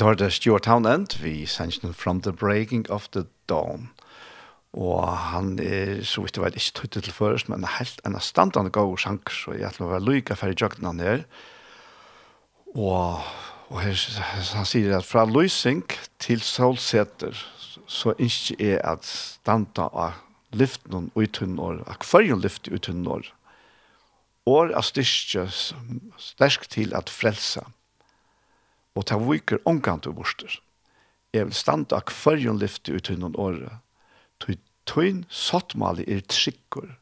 Det var det Stuart Townend, vi sannsyn From the Breaking of the Dawn. Og han er, så vidt jeg vet, ikke tøytet til først, men helt en standande god sjank, så jeg tror det var lykke for i jøkken han her. Og, og her, han sier at fra løsning til solseter, så ikke er at standa av lyften og utunn år, at hverjon lyft utunn år, og at styrke sterk til at frelsa og ta viker omkant og borster. Jeg vil standa ak fyrjon lyfte ut hundan. Tøy tøyn sottmali er trikkur,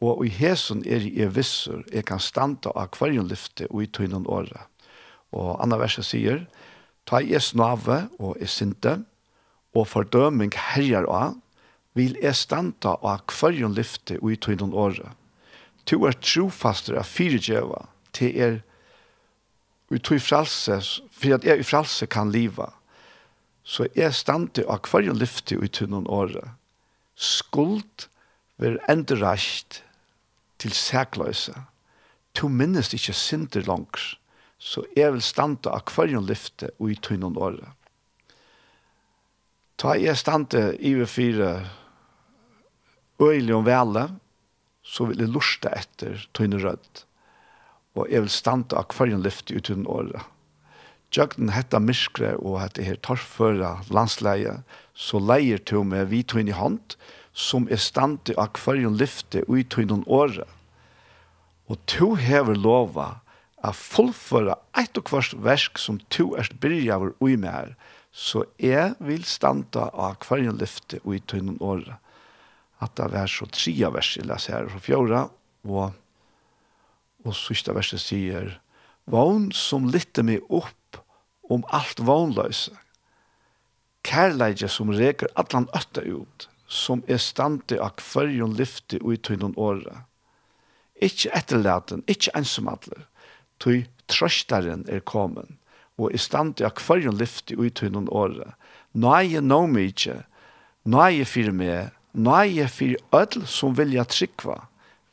og i hesun er jeg vissur, jeg kan standa ak fyrjon lyfte ut hundan året. Og anna verset sier, ta jeg snave og jeg sinte, og fordøming herjar av, vil jeg standa av kvarjon lyfte ut hundan åre. Tu er trofaster av fyrirgjeva, til er, og tog fralses for at jeg i fralse kan liva, så jeg stande av hver lyfte ut i noen året. Skuld vil enda til sækløse. To minnes ikke synder langs, så jeg vil standa av kvarjon lyfte og i noen åre. Ta jeg standa i vi fire øyelig om vele, så vil jeg lusta etter tøyne rødt. Og jeg vil standa av kvarjon lyfte i noen åre. Jøgden hetta myskre og hetta her torføra landsleie, så leier til meg vi tog inn i hånd, som er standi av hverjon lyfte ui tog inn åre. Og to hever lova a fullføra eit og kvart versk som to erst byrja vår ui med her, så jeg vil standa av hverjon lyfte ui tog inn året. At det er så tria vers i les her, og fjora, og, og sista verset sier, Vån som lytte meg opp om alt vånløse. Kærleidje som reker atlan øtta ut, som er stande av hverjon lyfti ui tøynun åra. Ikki etterlaten, ikki ensomadler, tøy trøstaren er komin, og er standi av hverjon lyfti ui tøynun åra. er nå mykje, nøye fyrir meg, er fyrir ødel som vilja trykva.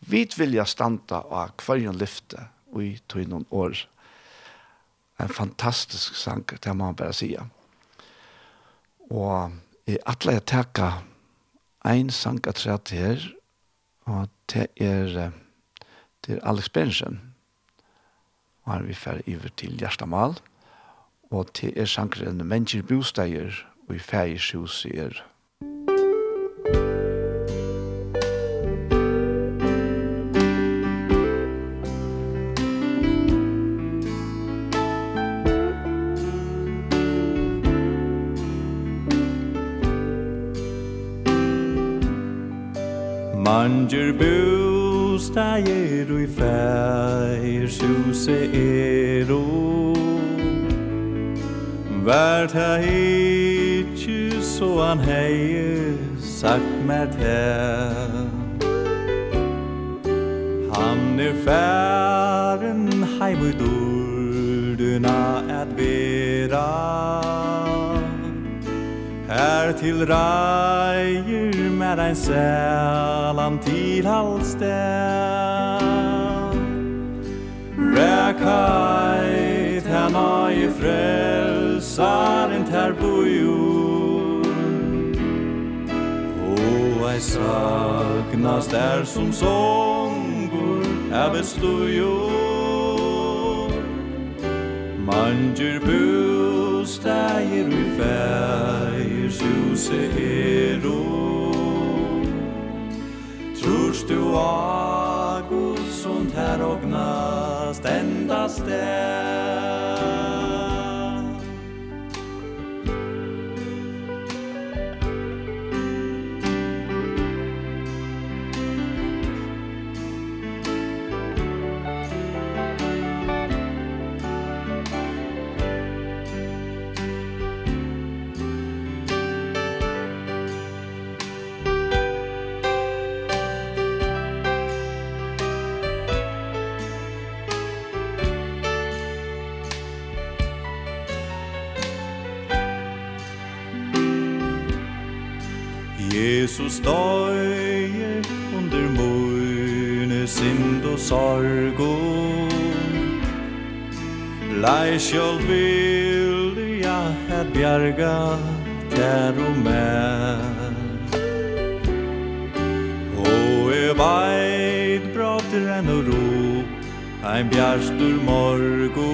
Vit vilja standa av hverjon lyfti ui tøynun åra en fantastisk sang, det må man bare si. Og i atle jeg teka en sang av tredje her, og det er, det er Alex Bensen. Og her vi fer iver til Gjerstamal, og det er sangren Mennesker Bosteier, og i fære er Anger busta er og i fær Sjuse er o Vært ha ikkje så han heie Sagt med til Han er færen heim ut orduna at vera. Her til reier med ein sælan til halvstæl Rækait han og i frelsar en ter bojur Og ei saknast er som songur er bestujur Manjur bostægir ui fægir sjuse erur Hörst du a Guds und Herr ognast endast er Jesus døye under møyne sind og sorgo. Lai sjål vilja at bjerga ter og mer Og e veit brater enn og ro Ein bjerstur morgo.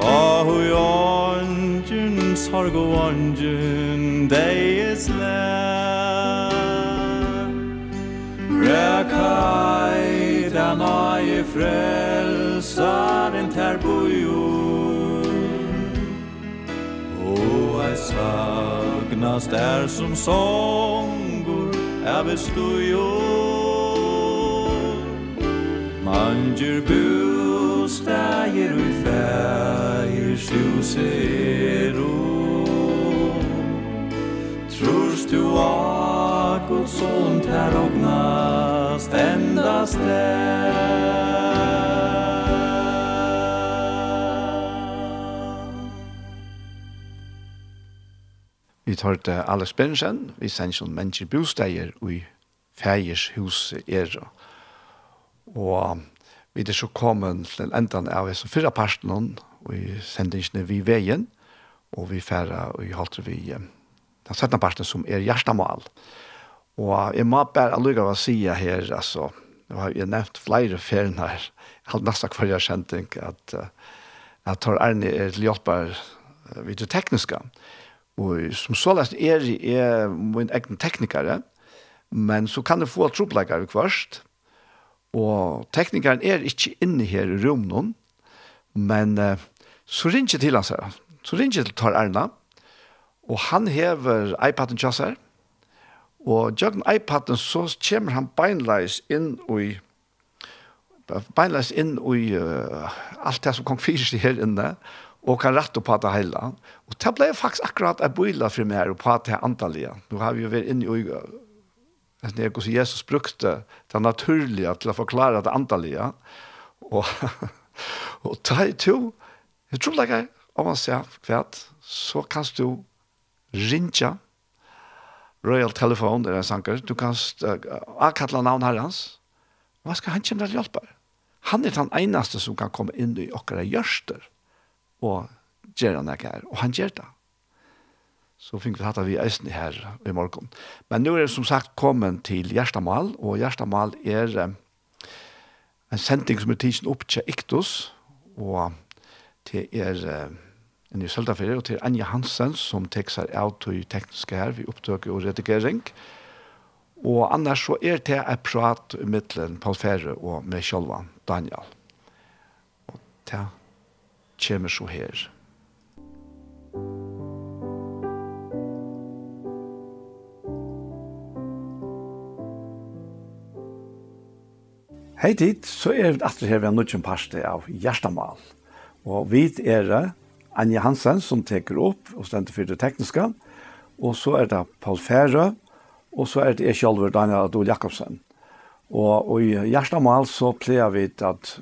Ta hui ånd sorg og ongjun deis le Rekai den ai frelsar en ter Og ei sagnast er som songur er stujor Manjur bustægir ui fægir sjusir ui Trors du a Guds son ter ognast endast Vi tar til Alex Bergensen, vi sender som mennesker bosteier i Fægers hus er. Og vi er så kommet til enden av oss fyrre parten, og vi sender ikke vi veien, og vi færre, og vi holder vi hjem den settende parten som er hjertemål. Og jeg må bare lukke av å si her, altså, jeg har jo nevnt flere ferien her, jeg har nesten hver jeg kjent, at, at Tor Arne er til hjelper vidt det tekniske. Og som så lest er jeg min egen teknikere, men så kan du få troplegger først, og teknikeren er ikke inne her i rommet, men så ringer til han, her, så ringer til Tor Arne, og Og han hever iPaden seg. og jøkken iPaden så kommer han beinleis inn i beinleis inn i uh, alt det som kong fyrer her inne, og kan rette på det hele. Og det ble faktisk akkurat en bøyla for meg og på det antallet. Nå har vi jo vært inne i nesten jeg hvordan Jesus brukte det naturlige til å forklare det antallet. Og, og det er jo, jeg tror det er, om man ser hva, så kan du rinja, Royal Telephone, det er sanker, du kan uh, akkalla navn herrens, hva skal han kjenne til hjelper? Han er den eneste som kan komme inn i okkara gjørster, og gjør han ikke her, og han gjør det. Så fikk vi hatt vi eisen her i morgen. Men nå er det som sagt kommet til Gjerstamal, og Gjerstamal er um, en sending som er tidsen opp til Iktus, og det er... Um, i Søltafire, og til Anja Hansen, som tek seg av til tekniske her ved opptøk og redigering. Og annars så er det et prat midtelen, Paul Ferre og med Kjolvan Daniel. Og det kommer så her. Hei dit, så er vi atter her ved en nødvendig parste av Gjerstamal. Og vi er Anja Hansen som teker opp og stender for det tekniske. Og så er det Paul Fære, og så er det jeg selv, Daniel Adol Jakobsen. Og, og i Gjerstamal så pleier vi at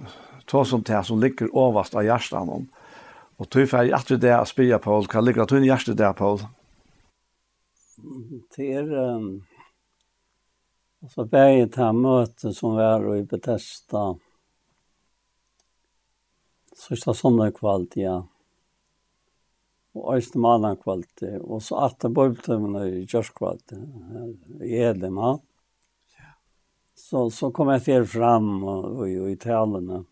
ta som det som ligger overast av Gjerstamal. Og tog for jeg etter det å spille, Paul, hva ligger det i Gjerstamal der, Paul? Det er... Um, altså, begge til møte som var i Bethesda. Sørsta sånne kvalt, ja og øyne mannen kvalt, og så at det bøybtømmene i kjørskvalt, i Edem, Ja. Så, så kom jeg til fram og, og, og i talene.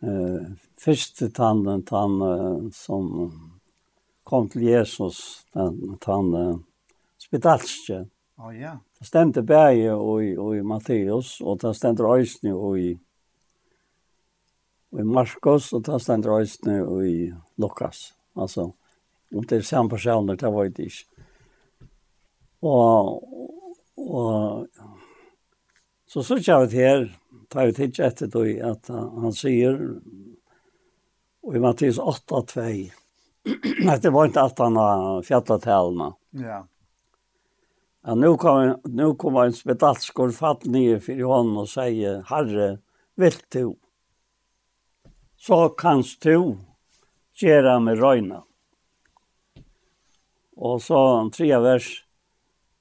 Eh, første tanden, tannen som kom til Jesus, den tanden spedalske. Å oh, ja. Yeah. Det stemte bæge og, og i Matteus, og det stemte øyne og i i Marskos og ta stendt røysene i Lukas. Altså, om det er samme personer, det var det ikke. Og, og så så kjær vi her, tar vi til etter det, at han sier, og i Mattis 8, 2, at det var ikke at han har fjallet talene. Ja. Ja, nu kom, nu kom en spedalskor fatt nye for honom og sier, Herre, vilt du? så kanst du gjøre med røyna. Og så tre vers.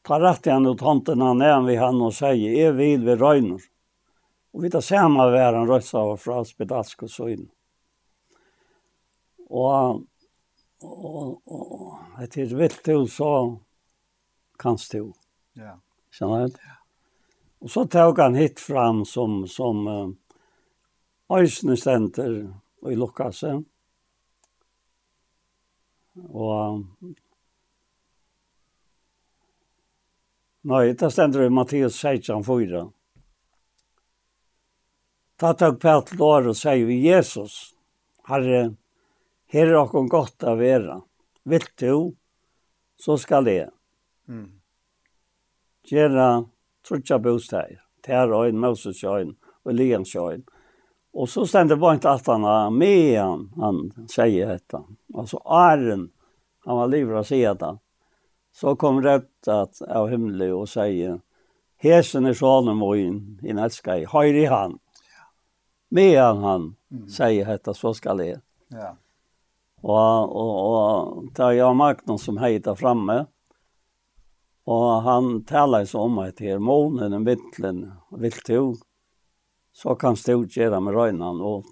Ta rett igjen ut hånden han vi han og sier, jeg vil vi røyner. Og vi tar samme hver han røysa av fra så og Och Og, og, og etter vilt du så kanst du. Ja. Skjønner du? Ja. Og så tok han hit fram som, som uh, Øysene stenter i Lukasse. Og Nei, det stender i Mattias 16, 4. Ta på et lår og sier vi Jesus, Herre, her er okkur godt av vera. Vil du, så skal jeg. Mm. Gjera trutja bosteg, tæra øyn, Moses øyn og Lians øyn. Mm Och så ständer var inte att han med han, han säger detta. Alltså Arren, han var livra sedan. Så kom rett att av himmelen och säger Hesen är sonen i elsker jeg, høyre i han. Med han, han säger detta, så skal det. Ja. Och, och, och tar jag Magnus som heter framme. Och han taler så om at her, månen är vittlen, til, så kan stå gjøre med røgnene, og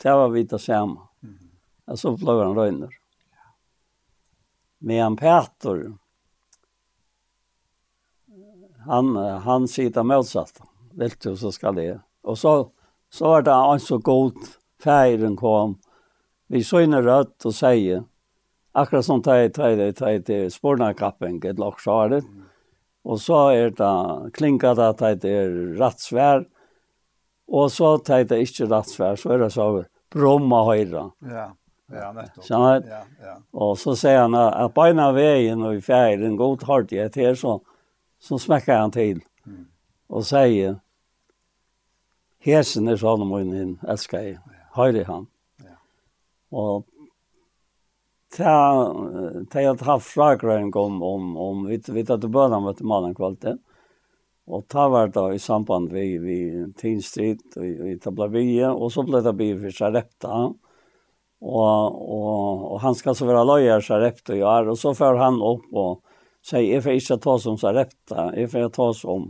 det var vi til samme. Og så ble han røgner. Men Peter, han, han sier det motsatt. Vil du, så skal det. Og så, så var det han så god feiren kom. Vi så inn rødt og sier, akkurat som det er til spornakappen, et svaret. Og så er det klinket at det er rettsvær, og Og så tar det ikke rett svær, så er det så bromma høyre. Ja, ja, nettopp. Sånn ja, ja. Og så sier han at beina veien og i fjæren god hardt i et her, så, så smekker han til. Mm. Og sier, hesen er sånn om hun elsker jeg, høyre han. Ja. Og ta ta jag har haft frågor en om om vi vet att du börjar med mannen kvalitet. Og ta var da i samband vi, vi Teen Street, vi, i tabla bygge, og så ble det bygge for Sarepta. Og, og, og han skal så være løyer Sarepta i år, og så får han opp og sier, jeg får ikke ta som Sarepta, jeg får ta som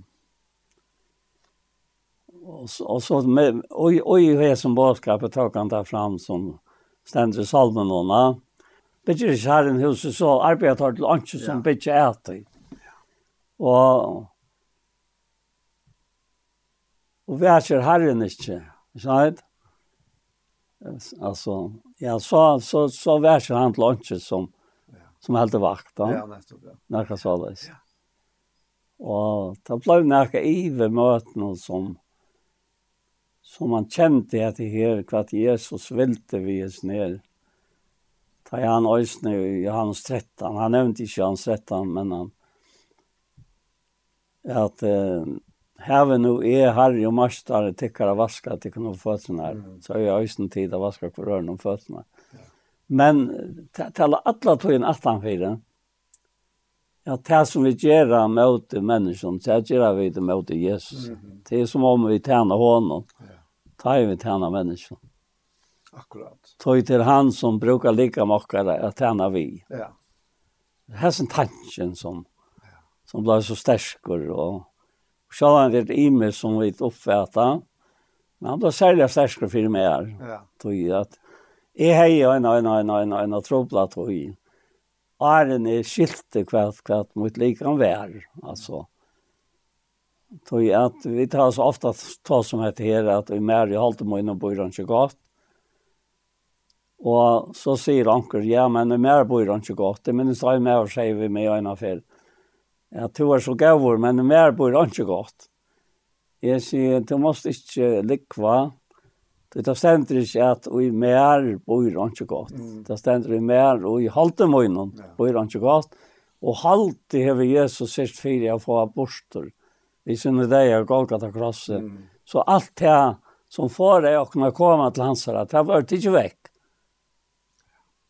och så, och så med oj oj hur som boskapet tar kan ta fram som ständer salmonorna. Bidger her en huset så arbetar til anki som ja. bidger äter. Og, Og vær herren ikke, ikke sant? Alltså, ja, så, så, så vær han til åndsje som, som heldte vakt. Da. Ja, nettopp, ja. Nærka så Ja. Og det ble nærka ive møtene som, som man kjente at det her, hva Jesus vilte vi oss ned. Ta han øsne i Johannes 13. Han nevnte ikke Johannes 13, men han, at eh, Hæve nu er herre og mastare tykkar av vaska tykkar få fötterna. Mm. Så er jeg øysen tid av vaska for røren om fötterna. Men tala alla tøyen atan fyrir. Ja, det som vi gjør mot menneskene, det gjør vi det mot Jesus. Det er som om vi tjener honom. Ja. Ta vi tjener menneskene. Akkurat. Tøy til han som brukar lika mockare att tjäna vi. Ja. Det här är en tanken som, som blir så stärskor och Og så hadde han et ime som vi oppfattet. Men han ble særlig sterkere for meg her. Ja. Tog at jeg har en en, en og en en en trobla tog. Æren er skilte kvart kvart mot likan vær. Altså. Tog at vi tar så ofte ta som heter her at vi mer i halte må innom bøyren ikke godt. Og så sier anker, ja, men mer bor han ikke godt. Det minnes jeg med å si vi med en affær. Ja at du er så gavur, men mer bor han ikke godt. Jeg sier, du måst ikke likva, du tar stender ikke at i mer bor han ikke godt. Mm. Det stender i mer, og i halte munnen ja. bor han ikke godt. Og halte har Jesus sist fire av få aborster. Vi synes det er Golgata krosset. Mm. Så alt det som får deg å kunne komme til hans her, det har vært ikke vekk.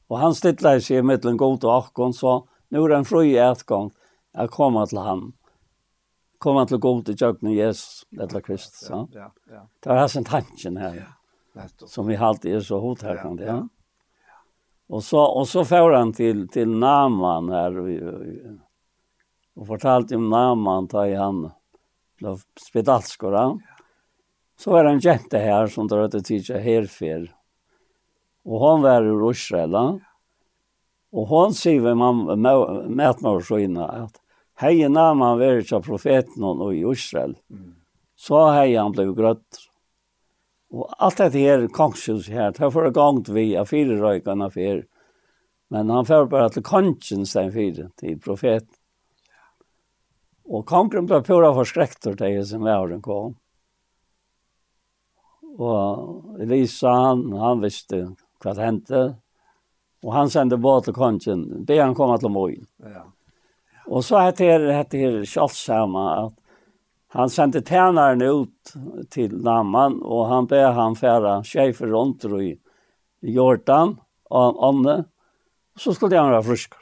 Og han stittler seg i middelen god og åkken, så nå er det en fri etgang att komma till han. Komma till god i jöknen Jesus, eller Kristus. Ja, ja, ja. Det var hans tanken här. Ja, som vi alltid är så hothärkande. Ja, ja. Och så och så får han till till Naman här och, fortalt fortalte om Naman tar i han då spedalskor han. Så var det en jente här som drar till Tisha Herfer. Och hon var ur Israel. Ja. Og hon sier vi mætmår skjøyna at hei nam han veri av profeten og i Israel, mm. så hei han ble grøtt. Og alt dette her kongshus her, det var gangt vi av fire røykene fyr, men han får bare til kongen stein fire, til profeten. Og kongen blei pura forskrektor til det som var den kom. Og Elisa, han, han visste hva det hendte, Och han sände båt till konchen. Det han kom till Moin. Ja. Och så hette det hette det Charleshamma att han sände tjänaren ut till Namman och han bär han färra chefer runt i Jordan och Anne. Så skulle han vara frisk.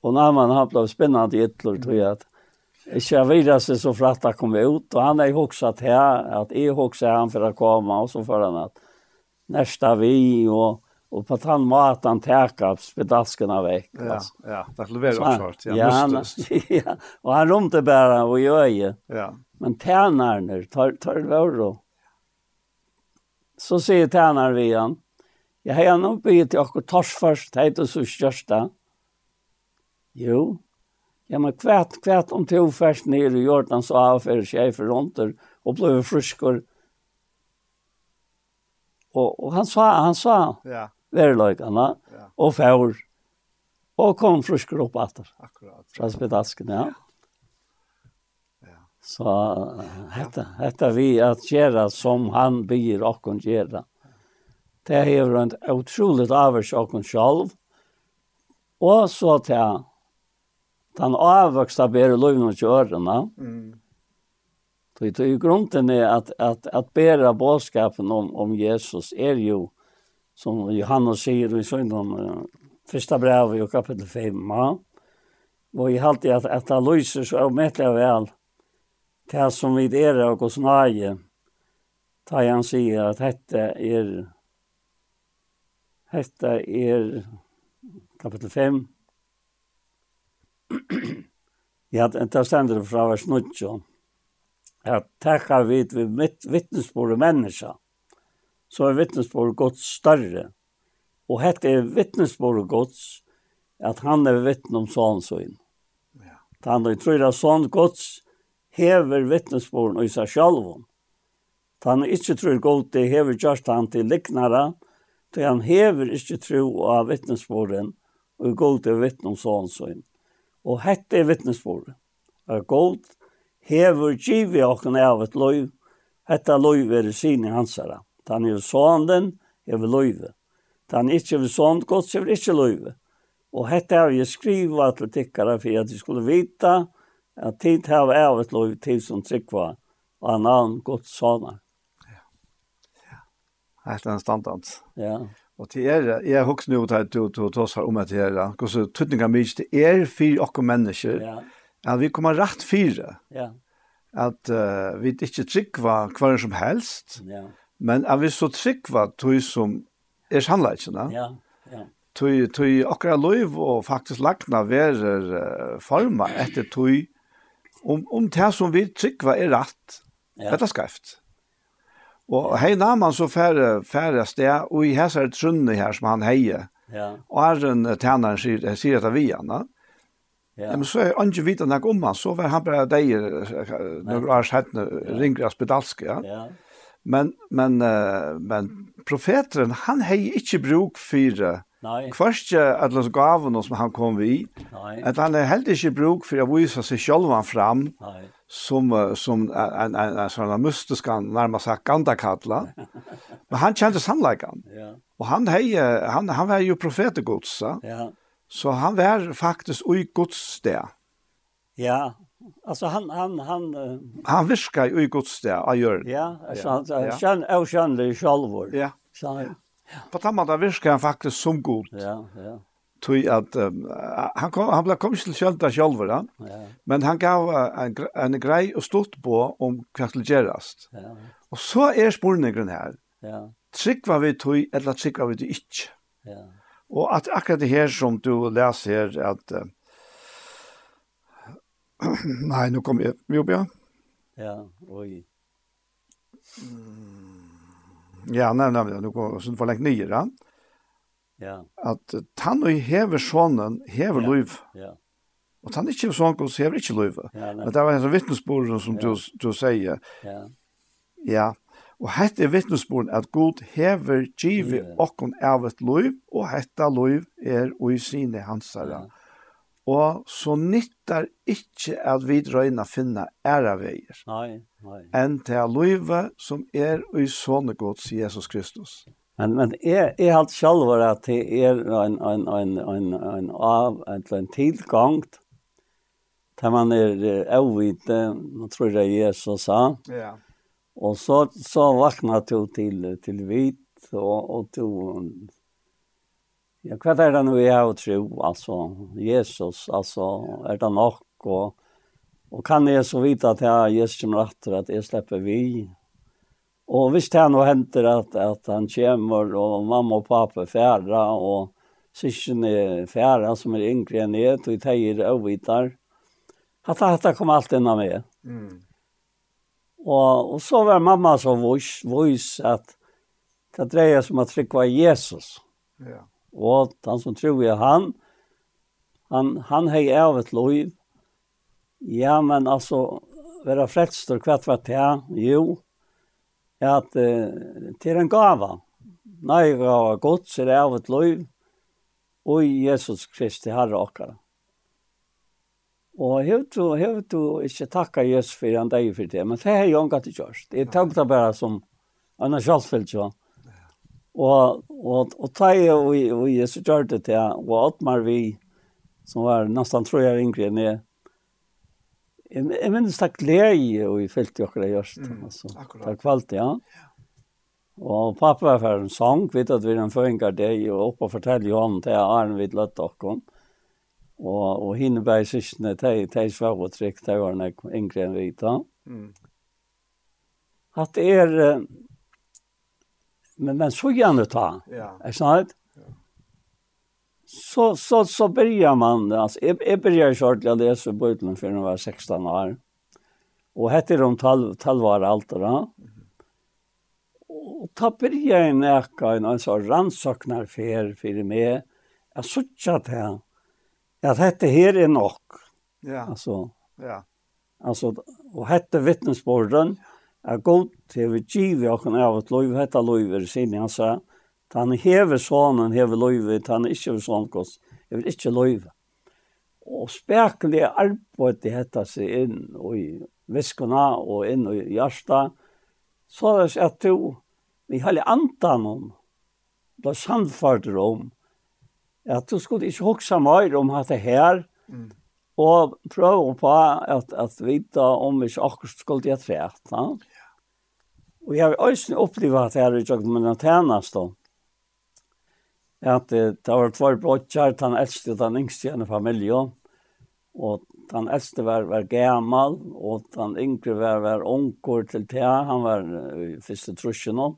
Och Namman han blev spännande i tror jag att jeg vidare seg så för att han kom ut og han er jo også att här, att jag också är han for å komme, og så får han at nästa vi og Och på den måten han teker spedasken av vekk. Ja, ja, det skulle vara svårt. Ja, ja, han, ja, och han rumte bara och göje. Ja. Men tärnarna tar tar det då. Så säger tärnar vi han. Jag har nog bytt till och tors först, det är så största. Jo. Ja, men kvärt kvärt om till färs ner i Jordan så av för sig för runt och blev friskor. Och och han sa han sa. Ja verleikene, ja. og fjord, og kom frusker opp etter. Akkurat. Fra spedasken, ja. ja. Så hette, hette vi at gjøre som han byr okken gjøre. Det er en utrolig avvers okken selv, og så til den avvoksta bære løgnet og kjørene. Mm. Det er grunnen er at, at, at bære bådskapen om, om Jesus er jo som Johannes sier i søgnen, uh, første brev i kapittel 5. Og jeg halte at etter lyser så avmettelig vel det som vi er og hos nage, da han sier at dette er dette er kapittel 5. ja, det stender fra vers 19 at takka vid vid vittnesbord menneska så er vittnesbord Guds større. Og hette er vittnesbord Guds, at han er vittne om sånn sånn. Ja. Han er tror at sånn Guds hever vittnesbord i seg selv. Han er ikke tror god det hever just han til liknere, til han hever ikke tro av vittnesbordet, og god er vittne om sånn sånn. Og hette er vittnesbordet. Er Gud hever givet åkken av et løy, Hetta loiv er i hansara. Den er sånden, jeg vil løyve. Den ikke vil sånt godt, jeg vil ikke løyve. Og hette har jeg skrivet til tikkere, for at de skulle vite at tid har er et løyve til som tryggva og en annen godt sånne. Ja. ja. Helt en standard. Ja. Og til er, jeg husker nå til at du tog oss om at her, hvordan tøtninga mye til er fire okker mennesker, ja. at vi kommer rett fire. Ja. At uh, vi ikke tryggva hver som helst. Ja Men jeg vi så tryggva tog som er sannleikene. Ja, ja. Tog, tog akkurat lov og faktisk lagna verer uh, forma etter tog om, om det som vi tryggva er rett. Ja. Dette skreft. Og hei naman så færre, færre sted, og i hessar trunne her som han heier. Ja. Og er en tænaren sier, sier etter vi han, Ja. Ja. Men så er han ikke vidt om han, så var han bare deg, når han ringer av spedalske, ja. ja. Men, men, uh, men profeteren, han hei ikke bruk for Kvarske atlas gaven som han kom vi. Nei. At han er helt ikke bruk for å vise seg selv fram Nei. som, som en, en, en sånn mystisk, nærmest sagt, gandakatla. Men han kjente sannleikene. Ja. Og han, hei, han, han var jo profetegods. Ja. Så han var faktisk ui gods sted. Ja, Alltså han han han uh, han viskar ju i Guds där av gör. Ja, alltså han känn och känn det själv. Ja. Så på tamma där viskar han faktiskt som god. Ja, ja. Tui at um, han kom han blev kom till själva själv ja. Men han gav uh, en, en grej och stort på om kvartelgerast. Ja. Och så är spurningen här. Ja. Trick var vi tui eller trick var vi ikkje. Ja. Och att akkurat det her som du läser her att uh, Nei, nå kom jeg. Vi opp, ja. Ja, oi. Ja, nei, nei, nei, nå kom jeg for lengt nye, da. Ja. At han og hever sånnen, hever ja. liv. Ja. Og tann ikke sånn, så hever ikke liv. Ja, Men det var en sånn vittnesbord som ja. du, du sier. Ja. Ja. Og hette er vittnesbord at god hever givet okken av et liv, og hette liv er ui sine hansere. Ja Og så nyttar ikkje at vi drøyna finna æra veier. Nei, nei. Enn til løyve som er i sånne gods Jesus Kristus. Men men är är helt själva att det är en en en en en av en en tillgång där man är ovite man tror det Jesus sa. Ja. Och så så vaknar du till till vit och och du Ja, hva er det nå jeg har tro, altså, Jesus, altså, er det nok, og, og kan jeg så vite at jeg, Jesus som etter, at jeg slipper vi, og hvis det nå henter at, at han kommer, og mamma og pappa færre, og syskene er færre som er yngre enn jeg, og jeg og avvitar, at dette kom alt innan meg. Mm. Og, og så var mamma så vis, vis at det dreier som at trykva Jesus. Ja. Og han som tror jeg han, han, han har av et lov. Ja, men altså, være frelster, hva var det? Jo, at uh, til en gava. Nei, gava godt, så det av et lov. Og Jesus Kristi Herre okkara. Og hevur du, hevur du ikke takka Jesus for han deg for det, men det har jeg angat i kjørst. Jeg tok det bare som, han er sjalsfyllt jo. Ja Og, og, og ta jeg og, og jeg så gjør det til, og Otmar vi, som var nesten tror jeg yngre enn jeg, jeg, jeg minnes takk glede og jeg følte jo akkurat gjørst. Mm, altså, akkurat. Takk valgt, ja. ja. Og pappa var for en sang, vet at vi er en føringer det, og oppe og fortelle jo han til Arne vidt løtt dere. Og, og henne ble syskene, de, de svær og trygg, de var yngre enn vi da. Mm. At det er, men, men så gärna ta. Ja. Är sant? Så, så, så börjar man, alltså, jag, jag börjar kört, jag läsa bibeln för när jag var 16 år. Och hette de 12, 12 år allt då. Och ta börjar en näka en, en sån rannsöknar för, för mig. Jag såg här. Att hette här är nog. Ja. Alltså. Ja. Alltså, och hette vittnesbörden. Ja er god til vi giver kan av at lov, hetta lov er sin, han sa, han hever sonen, hever lov, han ikke hever sonen kost, hever ikke lov. Og spekelig arbeid det hetta seg inn i viskona og inn i hjarta, så er det at du, vi hele andan om, da samfarter om, at du skulle ikke hoksa mer om at det her, mm. og prøve på at, at vite om vi ikke akkurat skulle det trett. Ja? Og jeg har også opplevd at jeg har ikke med tjenest tjeneste. At det var två brotjar, den äldste og den yngste i en familie. Og den äldste var, var gammal, og den yngre var, var onker til te. Han var i første trusjen om.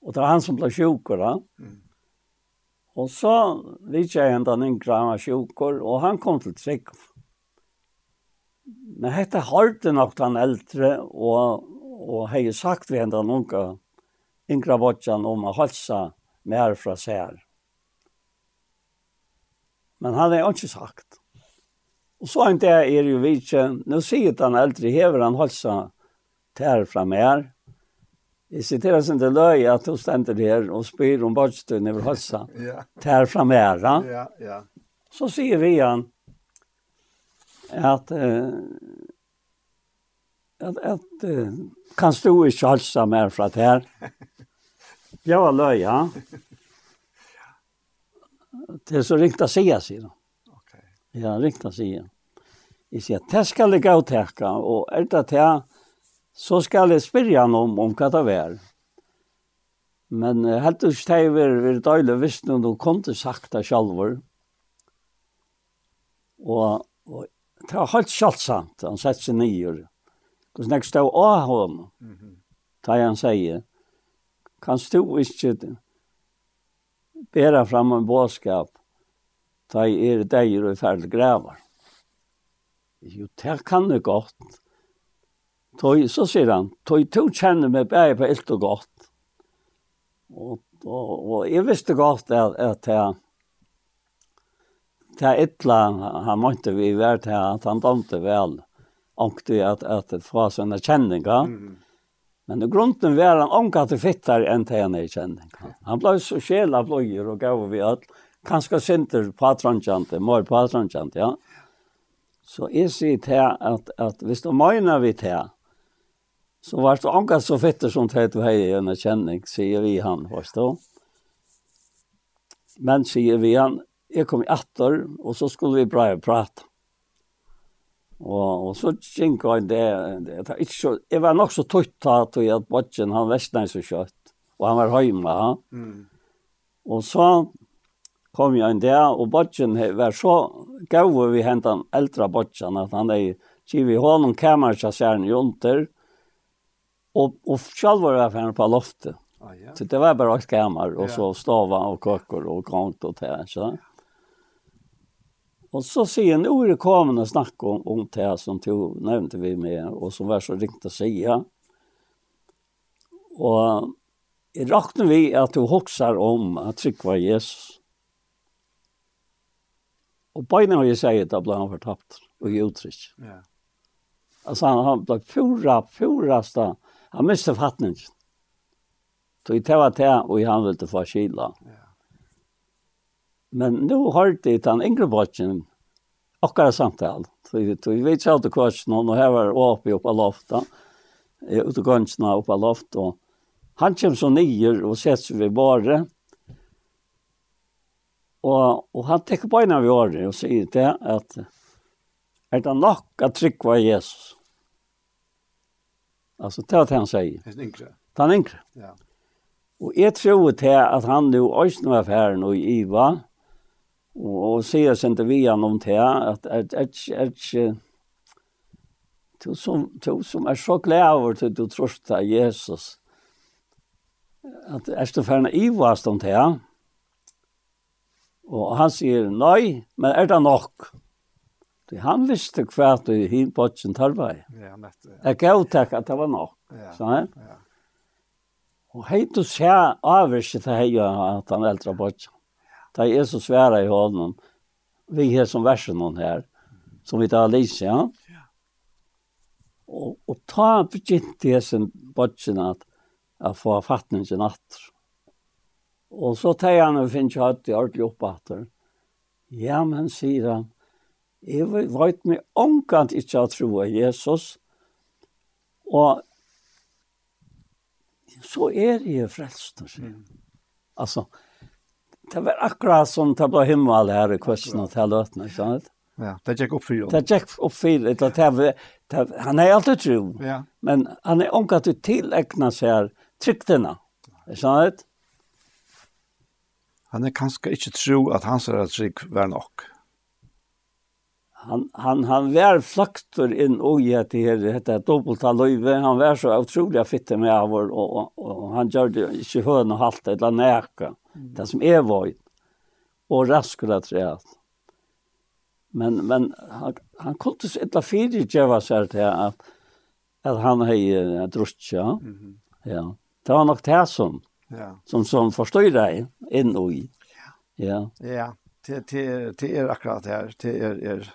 Og det var han som ble sjukker, da. Mm. Og så vidt jeg en den yngre, han var sjukker, og han kom til trygg. Men dette hørte nok den eldre, og og hei sagt vi hendan unga Ingra Bodjan om a halsa mer fra sær. Men han er ikke sagt. Og så en det er jo vidtje, nå sier han eldre hever han halsa tær fra mer. Jeg siterer sin til løy at hun stender her og spyr om Bodjan over halsa tær fra mer. Ja, ja. Så sier vi han at uh, at, at uh, kan stå i kjølsa mer fra det her. Jeg var løy, ja. Det er så ringt å sige, sier han. Okay. Ja, ringt å si. Jeg sier, det skal jeg gå til teka, og er det til her, så skal jeg spørre han om, om hva det er. Men uh, helt og slett, var det døylig hvis noen kom til sakta selv. Og, og det var helt sjalsamt, han sett seg nyer. Hvor snakk stod av hon, da han sier, kan du ikke bæra fram en bådskap, da er deg og ferd gravar. Jo, det kan det godt. Toi, så sier han, toi to kjenner meg bare på ilt og godt. Og, og, og jeg visste godt at, at jeg, det er ytla, han måtte vi være til at han domte vel. Mm ångte at, at fra sånne kjenninger. Mm. Men i grunden var han ångte at fittar enn til henne i kjenninger. Han ble så sjel av bløyer og gav vi at kanskje synder patrankjante, mor patrankjante, ja. Så jeg sier til at, at hvis du mener vi til, så var det ångte så fittar som til du hei i kjenning, sier vi han, forstå. Men sier vi han, jeg kom i atter, og så skulle vi bare prate. Og, og så gikk han det, det, det ikke så, jeg var nok så tøtt da, til at Bodgen, han vestnei så kjøtt, og han var hjemme. ja. Mm. Og så kom jeg inn der, og Bodgen var så gav vi hentet den eldre Bodgen, at han er givet i hånden kamerasjasjeren i under, og, og selv var jeg ferdig på loftet. Ah, ja. Så det var bare alt kamer, og så stava og køkker og kong og det, ikke sant? Och så ser en ore kommer och om, om det som tog, nämnde vi med och som var så ringt att säga. Och i rakten vi att du hoxar om att tryckva Jesus. Och av jeg sier det, att han förtappt och i uttryck. Ja. Alltså han, han blev fyra, fyrasta. Han miste fattningen. Så i det var det och han ville få kyla. Men nu har det den yngre båten akkurat samtal. Så vi vet ikke alltid hva som noen her var oppe oppe av loftet. eh, Ute gønsene oppe av loftet. Og han kommer så nyer og setter seg ved bare. Og, og han tekker på en av året og sier til at er det nok at trygg var Jesus? Altså, det er det han sier. Den yngre. Den yngre. Ja. Og jeg tror til at han nu også nå er ferdig i Iva, og og se oss inte vi om det att att att att till som till som er så klar til du trösta Jesus. at är du färna i vast om det. og han sier, nei, men er det nok? Det han visste kvärt du hin på sin talvai. Ja, nett. Ja. Jeg gav tack att det var nok. Ja, sånn, Ja. Og hei du ser avvis til hei at han äldre botchen. Da så svære i hånden. Vi är som versen noen her. Som vi tar lyse, Ja? Og, og ta begynt i sin bodgen jeg får fattning til natt. Og så tar han og finner ikke hatt i ordentlig oppbatter. Ja, men sier han. jeg vet meg omkant ikke å tro av Jesus. Og så er jeg frelst, frälst. Mm. Altså, det var akkurat som det ble himmel her i kvøsten og til løtene, ikke sant? Ja, det gikk opp fire. Det gikk opp for det var, det, han er alltid tro, ja. men han er omgatt til tilegnet seg her tryktene, ikke sant? Han er kanskje ikke tro at hans er trygg var nok han han han var flaktor in og i att det hette dubbelta löve han var så utrolig fitte med av och, og, og han gjorde ikke høn och halt eller näka det som är void och raskla träd men men han han kunne så ett fire jäva så til at at han hej drustja mm ja. Det var nok det som ja. som som förstår deg in och i. Ja. Ja. Ja. Det det det er akkurat här det er, är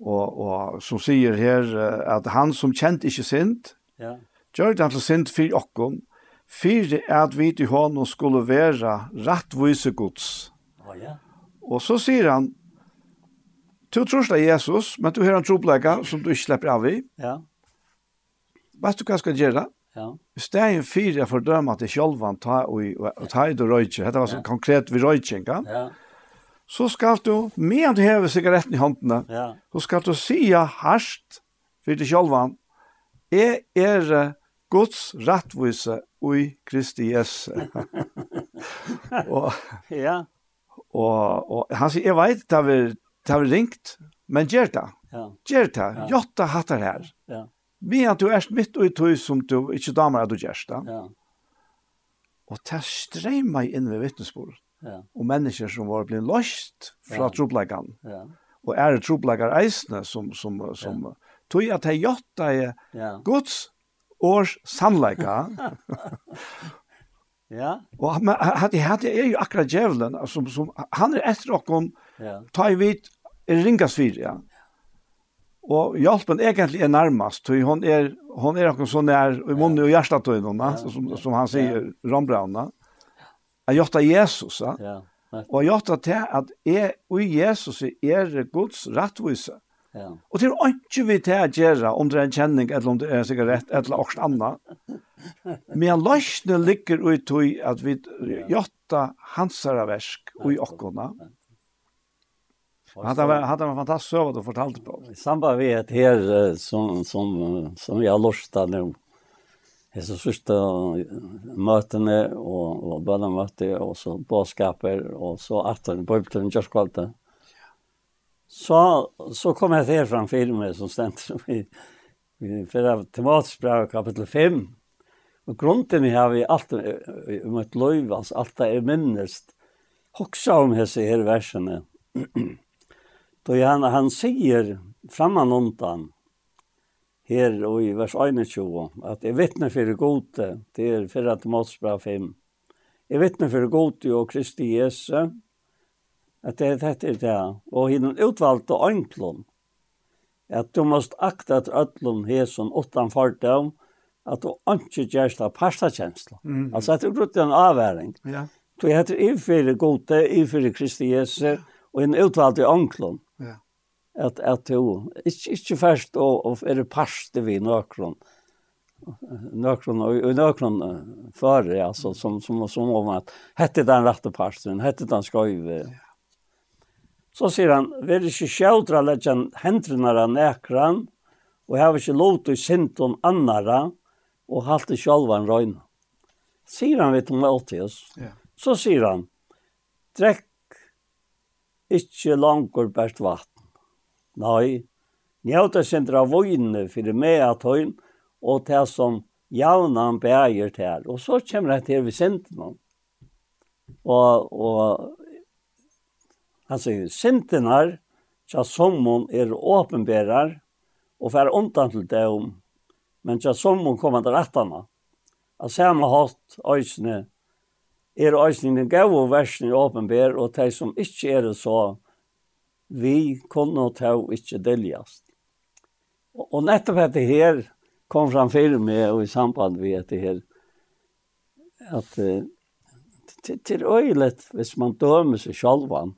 og, og som sier her at han som kjent ikke sint, ja. gjør det han til sint for okken, for at vi til hånden skulle være rettvise gods. Oh, ja. Og så sier han, du tror det er Jesus, men du har en troplegge som du ikke slipper av i. Ja. Vet du hva jeg skal gjøre? Ja. Hvis det er en fyr jeg fordømer til sjølven ta og, og, ta i det røyke. Dette var så konkret ved røyke, Ja. ja så skal du, medan du hever sigaretten i håndene, ja. så skal du sia harsht for deg sjølvan, jeg er Guds rettvise ui Kristi Jesu. og, ja. og, og, han sier, jeg vet, det har vi, det har vi ringt, men gjør det. Ja. Gjør det, ja. jotta hattar her. Ja. Medan du er mitt i tog som du ikke damer at du gjør det. Ja. Og det streimer inn ved vittnesbordet. Ja. Og mennesker som var blitt løst fra ja. tropleggen. Ja. Og er troplegger eisene som, som, som ja. tog at jeg gjort deg ja. gods års sannleika. ja. Og men, hadde, hadde er jo akkurat djevelen, Som, som, han er etter åkken, ja. ta i vidt, er ringas fyr, ja. Og hjelpen egentlig er nærmast, tog hon er, hon er akkurat så nær, i munnen og hjertet tog henne, som, som han sier, ja. Rambrauna. Ja. Jeg gjør det Jesus, ja. ja. Og jeg gjør det til at jeg og Jesus er Guds rettvise. Ja. Og det er ikke vi til å gjøre om det er en kjenning, eller om det er en sigarett, eller også annet. Men løsene ligger ut til at vi gjør det hans versk og i åkkerne. Hade var hadde var fantastisk så du fortalte på. I samband med ett här som som som jag lustade nu så sista mötene och, och bönemöte och så bådskaper och så afton på Bibeln kyrkvalta. Så, så kom jag till framför mig som stämt i, i förra Timotsbrev kapitel 5. Och grunden har vi allt om ett löv, alltså allt det är minnest. Hoxa om hese här verserna. Då han, han säger framan undan her og i vers 21, at jeg vittner for det gode det til 4. Timotsbra 5. Jeg vittner for det gode og Kristi Jesu, at det er dette er det, og hinnom utvalgte øynklom, at du måst akta at ødlom hesen utan fordom, at du ikke gjørst av pastakjensla. Mm. Altså at du grutt en avværing. Ja. Du heter i for det gode, i for Kristi Jesu, og hinnom utvalgte øynklom. Ja at at jo ikke ikke først og og er det parste vi nøkron nøkron og nøkron fare altså som som som om at hette den rette parsten hette den skøyve så sier han vil ikke skjøtra leggen hendrene av nekran og har ikke lov til sinton annara og halte sjølvan røyna sier han vet om Maltius ja. så sier han drekk ikke langer bært vatt Nei, njauta sindra vojne fyrir meg at høyn, og det som javnan bæger til. Og så kommer det til vi sindene. Og, og han altså, sindene tja sommon er åpenbærar, og fer undan til dem, men tja sommon kommer til rettana. Og samme hatt øysene, er øysene den gave versen åpenbær, og de som ikke er det så, vi kunne ta ikke deljast. Og nettopp etter her kom fram fyrir meg og i samband med etter her at uh, til, til øylet hvis man dømer seg sjalvan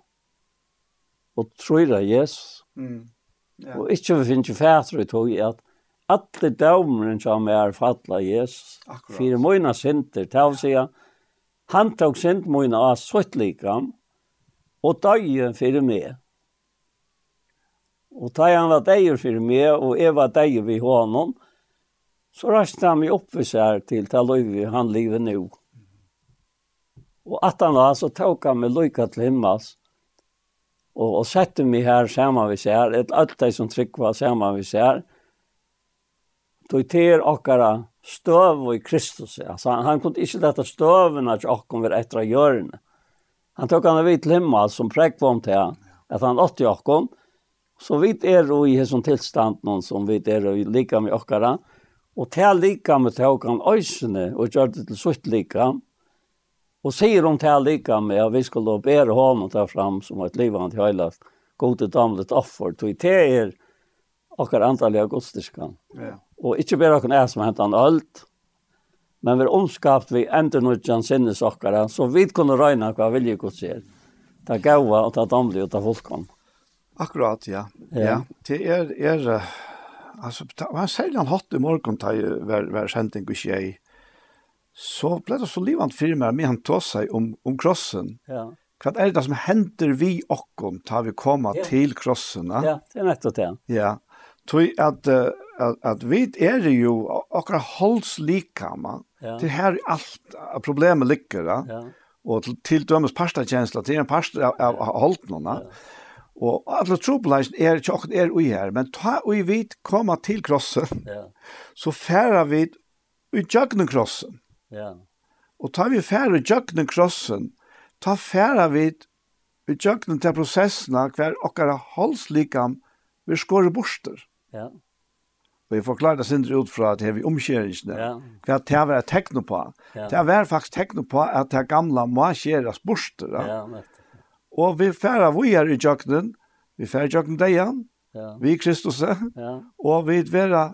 og tror av Jesus mm. ja. og ikke vi finner fætre i tog at alle dømeren som er fattla Jesus Akkurat. fyrir møyna synder til å si han tok synd møyna av sutt likam og døye fyrir meg Og da han var deier for meg, og jeg var deier ved honom, så raste han meg opp ved seg til til løyve han livet nå. Og at han var, så tok han meg løyka til himmels, og, og sette meg her sammen ved seg, et alt det som trygg var sammen ved seg, tog til okkara støv i Kristus. Altså, han, han kunne ikke lette støvene til okkara var etter å gjøre Han tok han av vidt himmels som prekk om til han, at han åtte okkara, Så vi er i hesson tilstand noen som vi er jo lika med okkara, og til lika med til okkara øysene, og gjør det til sutt lika, og sier om til lika med at vi skulle bære hånden ta fram som et livant høylast, gode damlet offer, tog til er okkar antalliga godstyrskan. Ja. Og ikkje bare okkara er som hentan alt, men vi er omskapt vi ender nødjan sinnes okkara, så vi kunne røyna hva vilje gods er. Ta gaua og ta damlig og ta fullkomn. Akkurat, ja. Ja, ja. det er, er alltså man säger han hatt i morgon ta var var en och tjej. Så ble det så livant för mig men han tog seg om om krossen. Ja. Hva er det som händer vi och om tar vi komma ja. till krossen? Ja, det är nettopp det. Ja. Tror att att, at vi är ju och hålls likama. Ja. Det här alt allt problemet ligger, va? Ja. Och till, til dømes pasta känsla, det en pasta av, av, av hålltnorna. Ja. Og alle trobeleisen er ikke akkurat er ui her, men ta ui vit koma til krossen, ja. så færa vi ui jøgnen krossen. Ja. Og ta vi færa jøgnen krossen, ta færa vi ui jøgnen til prosessene hver okkara halslikam vi skåre borster. Ja. Og jeg forklarer det sindri ut fra at vi omskjeringsene, ja. hva det var tekno på. Ja. Det var faktisk tekno på at det gamla må skjeres borster. Ja, nettopp. Og vi færa vi er i jøkkenen, vi færa i jøkkenen deian, ja. vi Kristus, ja. og vi vera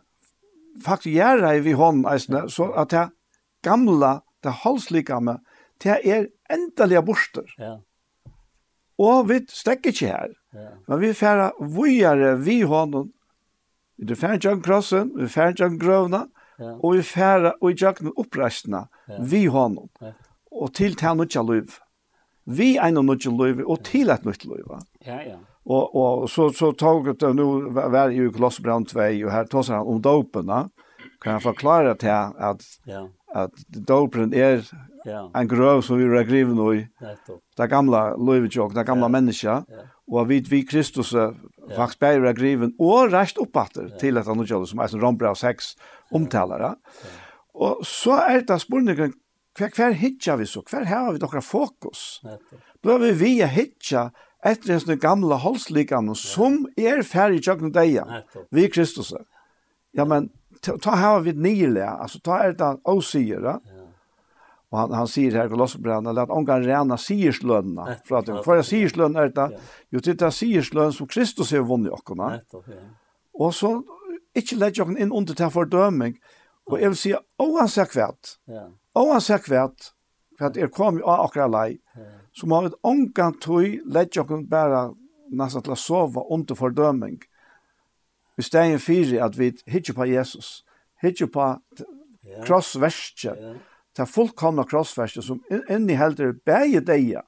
faktisk gjerne vi hånd, eisne, så at det gamla, det halslikame, det er endelige borster. Ja. Og vi stekker ikke her. Ja. Men vi færa vujere vi hånden. Vi færa ikke krossen, vi færa ikke grøvna, ja. og vi færa og ikke oppreistene ja. vi hånden. Ja. Og til til han ikke vi ein og nødje løyve, og til et nytt løyve. Ja, ja. Og, og så, så tog det nu, var i Glossbrand 2, og her tås han om dopene, kan han forklare til at, ja. at dopen er ja. en grøv som vi er griven i, det gamla løyvetjåk, det gamla ja. menneska, ja. og vi, vi Kristus ja. faktisk bare er griven, og rest oppatter ja. til et annet som er som Rombrau 6 omtaler. Ja. Og så er det spørningen, Hver, hver hitja vi så? Hver har vi dere fokus? Blå vi vi a hitja etter hans gamla holdsligamna som er ferdig i tjøkken deia, vi Kristus. Ja, men ta her vi nile, altså ta er det åsigere, og han, han sier her i Kolossebrevene, at ångan rena sierslønene, for at hver siersløn er det, jo det er siersløn som Kristus har vunnet i Ja. og så ikke lett jokken inn under til fordøming, og jeg vil si, oansett kvært, ja oansett kvært, for at er kom av akkurat lei, så må vi ångan tøy ledje okken bare nesten til å sove under fordøming. I stedet fyrir at vi hittir på Jesus, hittir på krossverskje, det fullkomna krossverskje som inni helder bæge deia,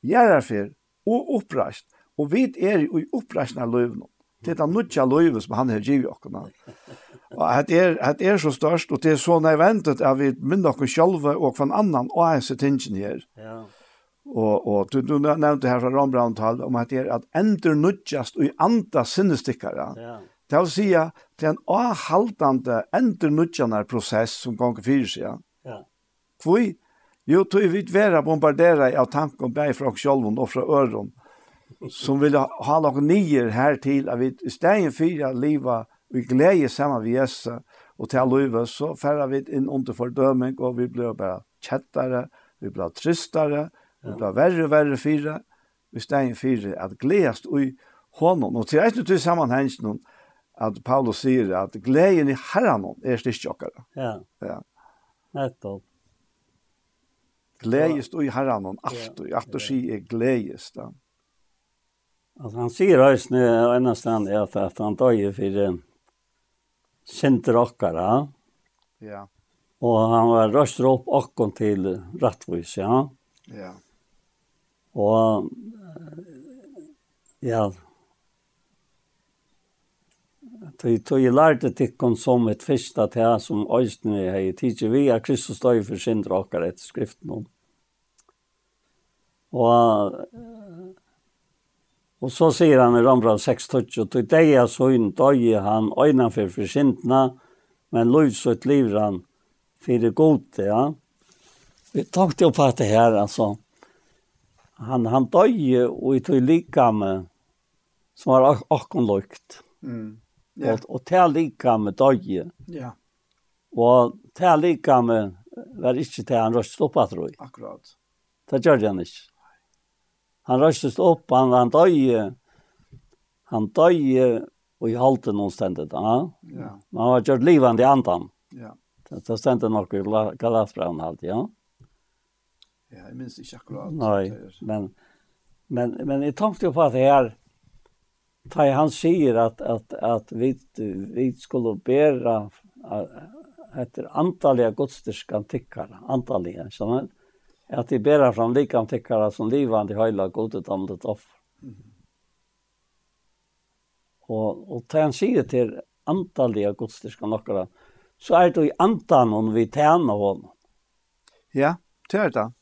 gjerrarfer og oppreist, og vi er i oppreistna løyvnum. Det er det nødja løyve som han har givet okken. Og at er, at er så størst, og det er så nødvendig at vi minner oss selv og hver annan og er så tingene her. Ja. Og, og du, du nevnte her fra Rambrandtal om at det er at ender nødgjast og i andre sinnestikkere. Ja. Det vil si at det er en avhaltende ender nødgjende prosess som ganger fyrir seg. Ja. Hvor? Jo, tog vi vera bombardere av tanken bei fra oss selv og fra øren som vil ha noen nyer her til at vi i stedet for å vi gleder sammen med Jesus, og til løyve så færre vi inn under fordøming, og vi blir bare kjettere, vi blir tristere, vi blir verre, og verre fire, vi stenger fire, at gledest i hånden. Og til etter til sammenhengen, at Paulus sier at gleden i Herren er styrstjokkere. Ja. ja. Nettopp. Gledest i Herren, alt og alt ui, sier gledest. Ja. Altså, han säger ju snö ena stan är at han tar for för sinter okkara. Ja. Og han var røster opp okkon til rettvis, ja. Ja. Og, ja, Tøy tøy lærte tikkon som et fyrsta tæ som øystene hei tidsi vi er Kristus døy for sindra okkar etter skriften om. Og Og så sier han i Rambrand 6.20, «Til deg er søgn døye han øyne for forsintene, men lov så et liv han for det gode». Ja. Vi tenkte jo på det her, altså. Han, han døye og i tog likame som var ak akkurat lukt. Mm. Yeah. Og, og til likame døye. Ja. Yeah. Og til likame var ikke til han røst opp, tror jeg. Akkurat. Det gjør han ikke. Han röstes opp, han, han döje. Han döje og i halte noen stendet, Ja. ja. han var gjort livande i andan. Ja. Det, det ständigt nok i Galatbraun halt, ja. Ja, jeg minns ikke akkurat. Nej, men, men, men jeg tenkte jo på at det här Ta han sier at, at, at vi vi skulle bære efter antaliga godstiskan tickar antaliga så att de bära fram likam tyckare som livande hela godet andet offer. Och och tän sig til antallige godstiska nokkara så är det i antan om vi tjänar honom. Ja, det er det.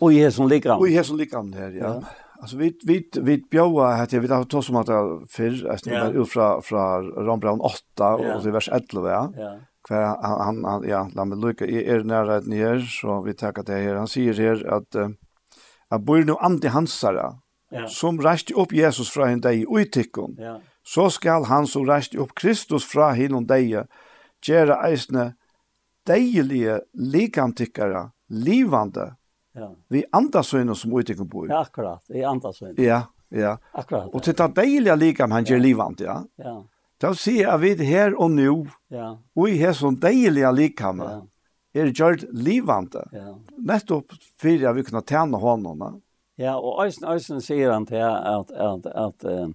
Och i hesen likam. Och i hesen likam her, ja. ja. Alltså vi vi vi bjöa att jag vet att ta som att för alltså ja. ut från från Rambran 8 och yeah. vers 11 ja. ja kvar han, han, han ja, la meg lukka i er nære et nye, så vi takker det her. Han sier her at uh, at bor nu anti hansara, ja. som reste opp Jesus fra henne deg i ja. så skal han som reste opp Kristus fra henne deg, gjøre eisne deilige likantikkere, livande, ja. vi andasøyne som uitikken bor. Ja, akkurat, i andasøyne. Ja, ja. Akkurat. Og til ta deilige likam han gjør livande, ja. Ja. Da sier jeg vid her og nå, ja. og i her sånn deilige likhammer, ja. er gjort livande. Ja. Nettopp for jeg vil kunne tjene håndene. Ja, og Øysen, Øysen sier han til at, at, at, at,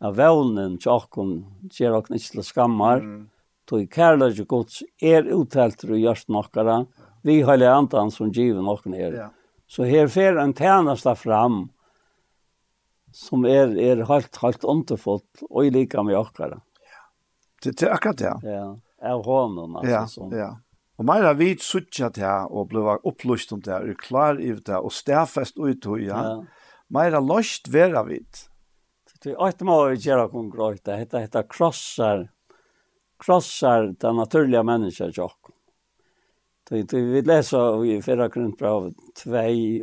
at vevnen til åkken gjør åkken ikke til skammer, mm. tog kærlighet gods er uttelt til å gjøre vi har andan som giver noen her. Ja. Så her fer en tjeneste fram, som er, er helt, helt underfullt, og i like med okkara. Ja. Det, det er akkurat det. Ja, av hånden, altså. Ja, som. ja. Og mer har vi suttja til og ble opplyst om det her, og klar i det og stedfest ut og ja. ja. Mer har løst vera vidt. Det er ikke må vi gjøre noen grøyt, det heter, heter krossar, krossar den naturlige mennesket til oss. Det vi leser i 4 Korintbrev 2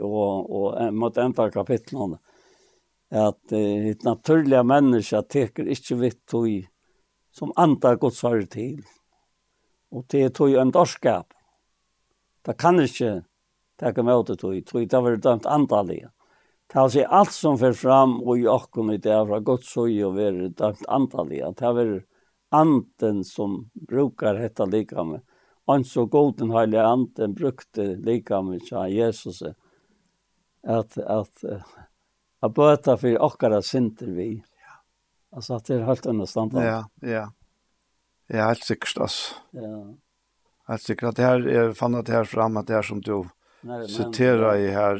og, og mot enda kapitlene, at eh, ett naturliga människa teker inte vitt tog som andar Guds hör till. Och det tog en dorskap. Det kan inte teka med det tog, tog det var dömt antalliga. Det har sig allt som för fram och i åkken i det här från Guds søy och vi dømt antallig. Det har anden som brukar dette likame. Han så god den heilige anden brukte likame til Jesus. At, at, att att böta för okkara synder vi. Ja. Alltså att det är helt underståndande. Ja, ja. Ja, helt sikkert, altså. Ja. Helt sikkert. At det her, jeg fann at det her fram, at det er som du siterer i her,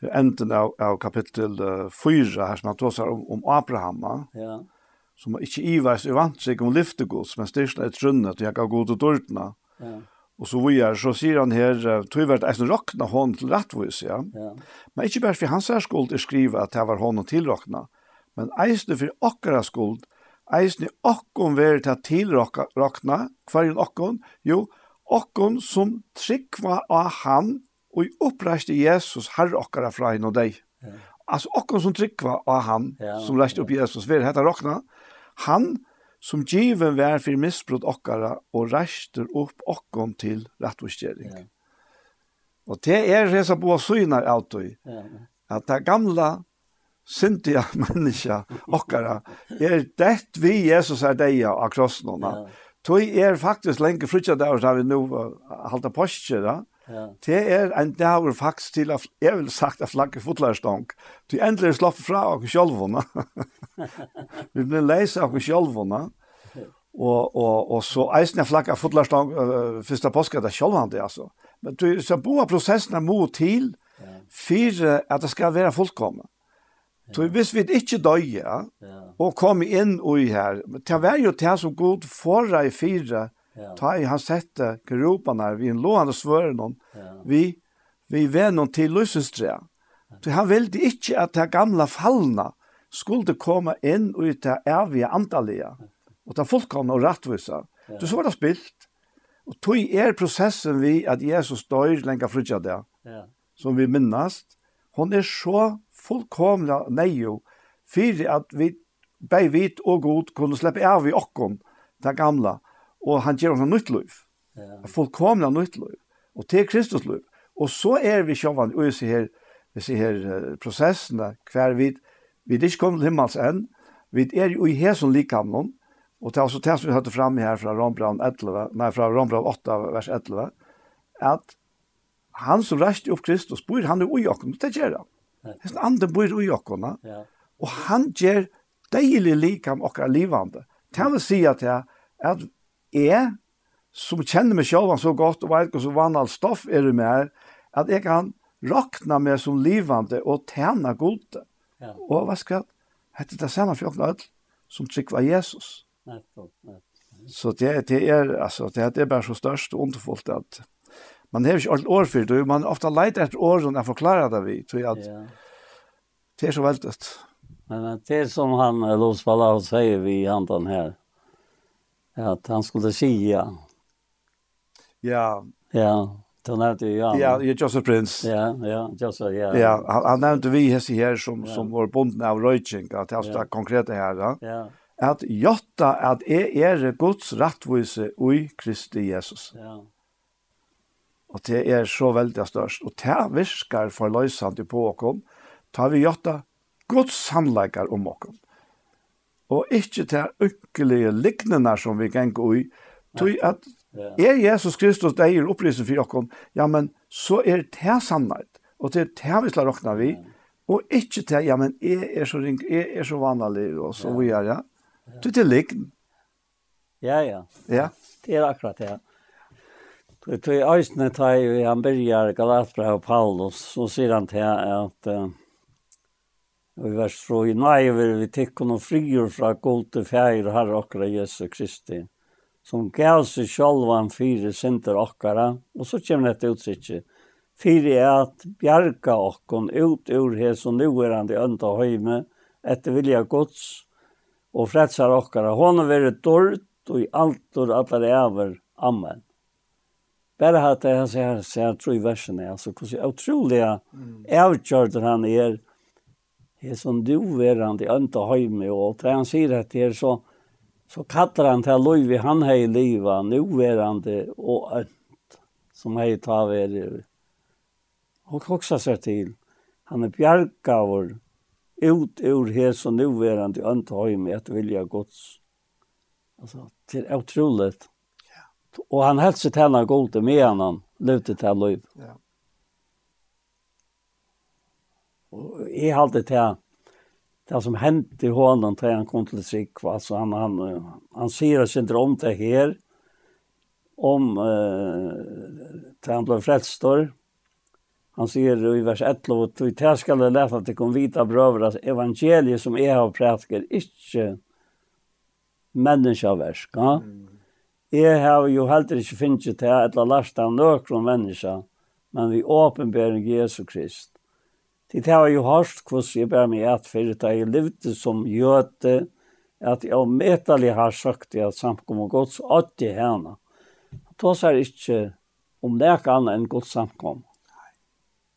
det er enden av, av kapittel 4 her, som han tåsar om, om Abraham, ja. som ikke i i vant seg om lyftegods, men styrst er trunnet, og jeg kan god til dørtene. Ja Og så vi er, så sier han her, tog vart eisen råkna hon til rettvis, ja. ja. Men ikke bare for hans skuld er skriva at det var hon til rockna. Men eisen for okkara skuld eisne okkon ver til til hver kvar okkon jo okkon som tryggva av han og i oppreiste Jesus herre okkara fra henne og deg. Ja. Altså okkon som tryggva av han ja, som reiste opp Jesus ver hetta rockna han som given vær for misbrott okkara og reister opp okkon til rettvisgjering. Ja. Og det er resa på synar av og ja. at det gamla syndiga menneska okkara er det vi Jesus er deia av krossnåna. Ja. Tog er faktisk lenge frutja der, så vi nå halda postjer da. Ja. Det er en dagur faktisk til at jeg vil sagt at flagge fotlerstånd. Du endelig slapp fra oss sjølvene. vi blir leise av oss sjølvene. Og, og, og så eisen jeg flagge fotlerstånd uh, første påske, det er sjølvende, altså. Men du, så boer prosessen er mot til for at det skal være fullkomne. Så hvis vi ikke døg, ja, og kom inn og i her, det var jo det som god forrige fire, Ja. Ta i han sette kerupanar vi en låande svören om. Ja. Vi vi vänner till lusestrea. Så han ville inte att det gamla fallna skulle komma in och ut det evige antalliga. Och det fullkomne och rättvisa. Ja. Så var det spilt. Och tog er processen vi att Jesus dör länka frutja det. Ja. Som vi minnast. Hon är så fullkomna nejo för att vi bävit och god kunde släppa av i okkon det gamla. Ja og han ger oss nytt liv. Ja. Fullkomna nytt liv. Og til Kristus liv. Og så er vi sjåvan, og vi ser her, vi ser her processen prosessene, hver vi, vi er ikke kommet til himmels enn, vi er jo i hesen likamnon, og det er også det som vi hørte fram her fra Rombrand 11, nei, fra Rombrand 8, vers 11, at han som reste opp Kristus, bor han i okken, det gjør han. Hesten andre bor i okken, ja. og han gjør deilig likam okkar livande. Det vil si at, at jeg, som kjenner meg selv så godt, og vet hvordan vann all stoff er det med, at jeg kan rakna meg som livande og tjene gode. Ja. Og hva skal jeg? Det er det samme for åkne ødel, som var Jesus. Nettopp, nettopp. Så det, det er, altså, det, det er bare så størst og underfullt at man har ikke alt år for det, man ofte leit etter årene jeg forklarer det vi, tror jeg at ja. det er så veldig. Men det er som han, Los Palau, sier vi i handen her, att han skulle säga. Ja. Ja, då nämnde jag. Ja, ja Joseph Prince. Ja, ja, Joseph, ja. Ja, han, han nämnde vi här här som ja. som var bonden av Röjtjink, att det är konkret det här. Ja. ja. Att jotta att är er Guds rättvise i Kristi Jesus. Ja. Och det är så väldigt störst och det viskar förlösande på oss. Tar vi jotta Guds handläggare om oss og ikkje til ynkelige liknene som vi kan gå i, tog at er Jesus Kristus deg er opprisen for oss, ja, men så er det sannhet, og det er det vi slår råkne vi, og ikkje til, ja, men jeg er så, ring, jeg er så vanlig, og så vi er, ja. Det er likn, Ja, ja. Ja. Det er akkurat det, ja. Det är ösnet här, han börjar Galatbra og Paulus, så sier han till at Og vi vers 3, i naiver vi tikkun og frigjur fra gode fjær herre okra Jesu Kristi, som gav seg sjálvan fire synder okkara, og så kommer dette uttrykket, fire er at bjerga okkon ut ur hes og nuverande ønda høyme, etter vilja gods, og fretsar okkara. Hon har vært dård og i altor allar ever. Amen. Bare hatt det han ser, sier tro i versene, altså hvordan utrolig avgjørte han er, er som du verande ønta høyme, og til han sier at det er så, så kallar han til Løyvi, han hei liva, nu verande og ønt, som hei ta veri. Og koksa seg til, han er bjergavur, ut ur her som nu verande ønta høyme, et vilja gods. Altså, det er utroligt. Ja. Og han helst til henne gode med han, lute til lov. Ja. Og jeg halte til det som hendte i hånden til han kom til Sikva, altså han, han, han sier sin drøm til her, om uh, til han ble frelstor. Han sier i vers 11, og til det skal jeg lete at det kom vita brøver, at evangeliet som jeg har prætker, ikke menneskeversk. Ja? Mm. Jeg har jo heller ikke finnet til at jeg lærte av nøkron menneske, men vi åpenbærer Jesu Krist Det har jo hørt hvordan jeg bare med at for det jeg levde som jøte, at jeg medelig har sagt det at samkommer gods åtte henne. Da sier jeg ikke om det er ikke annet enn gods samkom.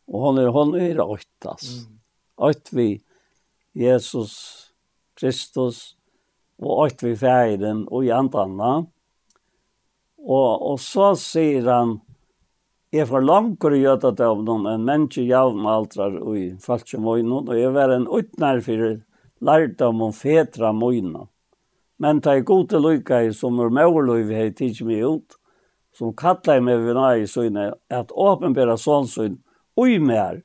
Og hon er, hon er åtte, altså. Åtte vi Jesus Kristus, og åtte vi ferden og i andre Og, og så sier han, Jeg var langer i jødadøvnum enn menneske javnaldrar og i falske møgnen, og jeg var en utnær for lærdom om fetra møgnen. Men ta i gode lykke som er vi har tidsi meg ut, som kallar meg vina i søgne, at åpenbæra sånnsøgn ui mer,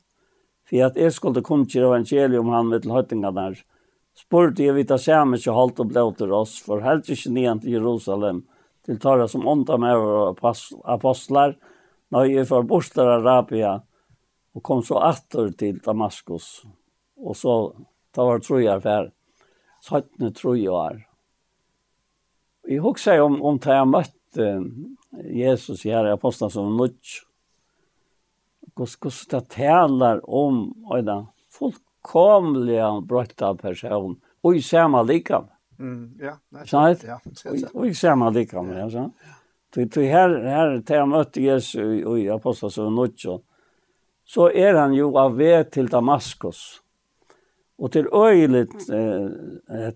for at jeg skulle kun til evangelium han med til høytingarnar, spurte jeg vita samme ikke holdt og blei til oss, for helst ikke nian til Jerusalem, til tara som ånda med apostlar, Nei, jeg var bort til Arabia og kom så atter til Damaskus. Og så, da var tro jeg for, 17 tro jeg var. Jeg husker om, om da jeg møtte Jesus her i Apostlen som nødt. Hvordan det taler om en fullkomlig brøtta person. Og i samme likam. Mm, ja, nei, ja, ja. Og i samme likam, ja, sånn. Ja. Du du här här till han mötte Jesus och i apostlagärningarna så är han ju av väg till Damaskus. Och till öjligt eh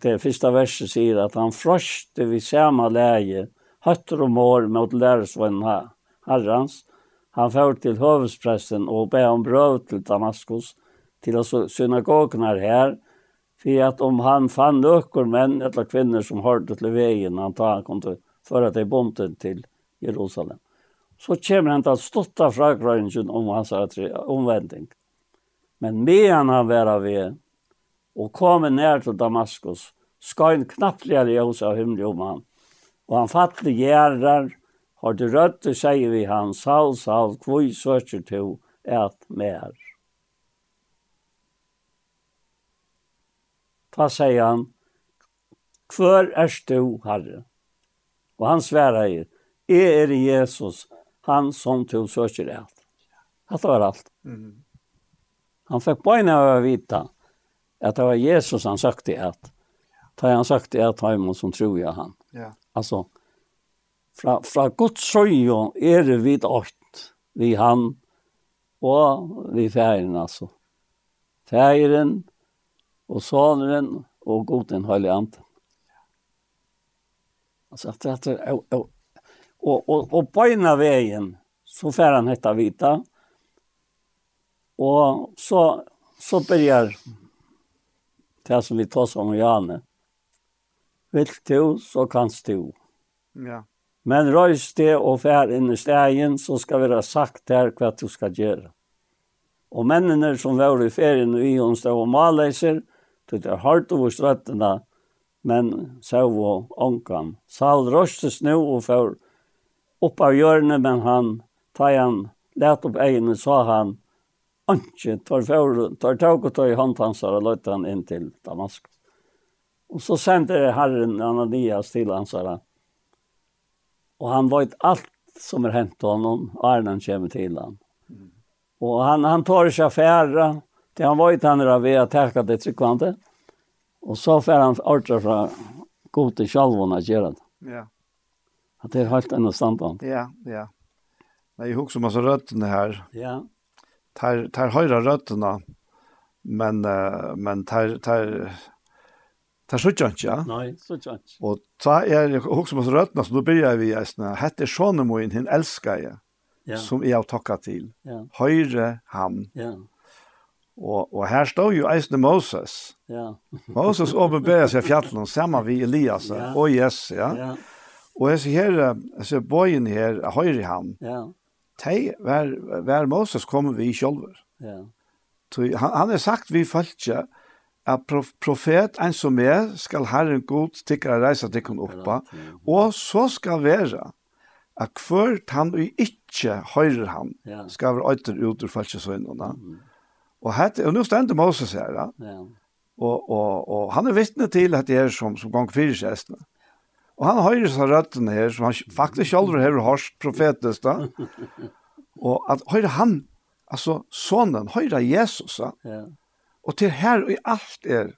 det första verset säger att han froste vid samma läge hötter och mår mot lärsvänna Herrens. Han för till hövdsprästen och ber om bröd till Damaskus till synagogen här för att om han fann ökor män eller kvinnor som hörde till vägen han tar han kom till för att det är bonden till Jerusalem. Så kommer han att stotta fragröringen om hans omvändning. Men medan han var av er och kom ner till Damaskus ska en knappliga ljus av himlen om han. Och han fattade gärrar har det rötte säger vi han Saul, Saul, kvoj söker till ett mer. Ta säger han, Kvör er du, Herre? Og han sværer i, jeg er Jesus, han som til søker det alt. Det var alt. Mm. Han fikk bøyne av å vite at det var Jesus han søkte det alt. Da han søkte i alt har man som tror jeg han. Ja. Altså, fra, fra Guds søye er det vidt åkt, vi han og vi færen altså. Færen og såneren og goden den høylige. Alltså att att och och och, och på ena vägen så får han hetta vita. Och så så börjar det som vi tar som Janne. Vill du så kan du. Ja. Men röjs det och fär in i stägen så ska vi ha sagt där vad du ska göra. Och männen som var i färgen och i onsdag stod och maläser, det är hårt och strötterna, men så var onkan. Saul røstes nå og for opp av hjørnet, men han, ta han let opp egene, sa han, Anke, tar, for, tar tåg og tar i håndtansar og løyte han inn til Damask. Og så sendte herren Ananias til hansara. Og han vet alt som er hent honom, Arne han kommer til han. Og han, han tar ikke affære, til han vet han er av vi har det tryggvante. Mm. Og så får han ordre fra god til sjalvån å gjøre det. Ja. At det er helt enn standard. Ja, ja. Men jeg husker masse røttene her. Ja. Tar, tar høyre røttene, men, men tar, tar, tar suttje ikke, ja? Nei, suttje ikke. Og ta, jeg husker masse røttene, så nå begynner vi i sånne. Hette sånne må inn, hun elsker jeg. Ja. Som jeg har takket til. Ja. Høyre han. Ja. Og, og her står jo eisne Moses. Ja. Moses åpenbærer seg fjallen sammen med Elias ja. og Jess. Ja. ja. Og jeg ser her, jeg ser bøyen her, høyre han. Ja. Tei, hver, hver Moses kommer vi sjølver. Ja. Så han, han har sagt vi følger at prof, profet en som er skal herren god tikkere reise til kun oppa, og så skal være at hvert han og ikke høyre han skal være øyter ut ur følgesøgnene. Mm Og hette, och nu stender Moses her, Ja. ja. Och och och han är vittne till att det är som som gång fyra kjestene. Och han har ju så her, som han faktisk själv har hørt profetiskt da. Och att høyre han alltså sonen høyre Jesus. Ja. Och till här i allt är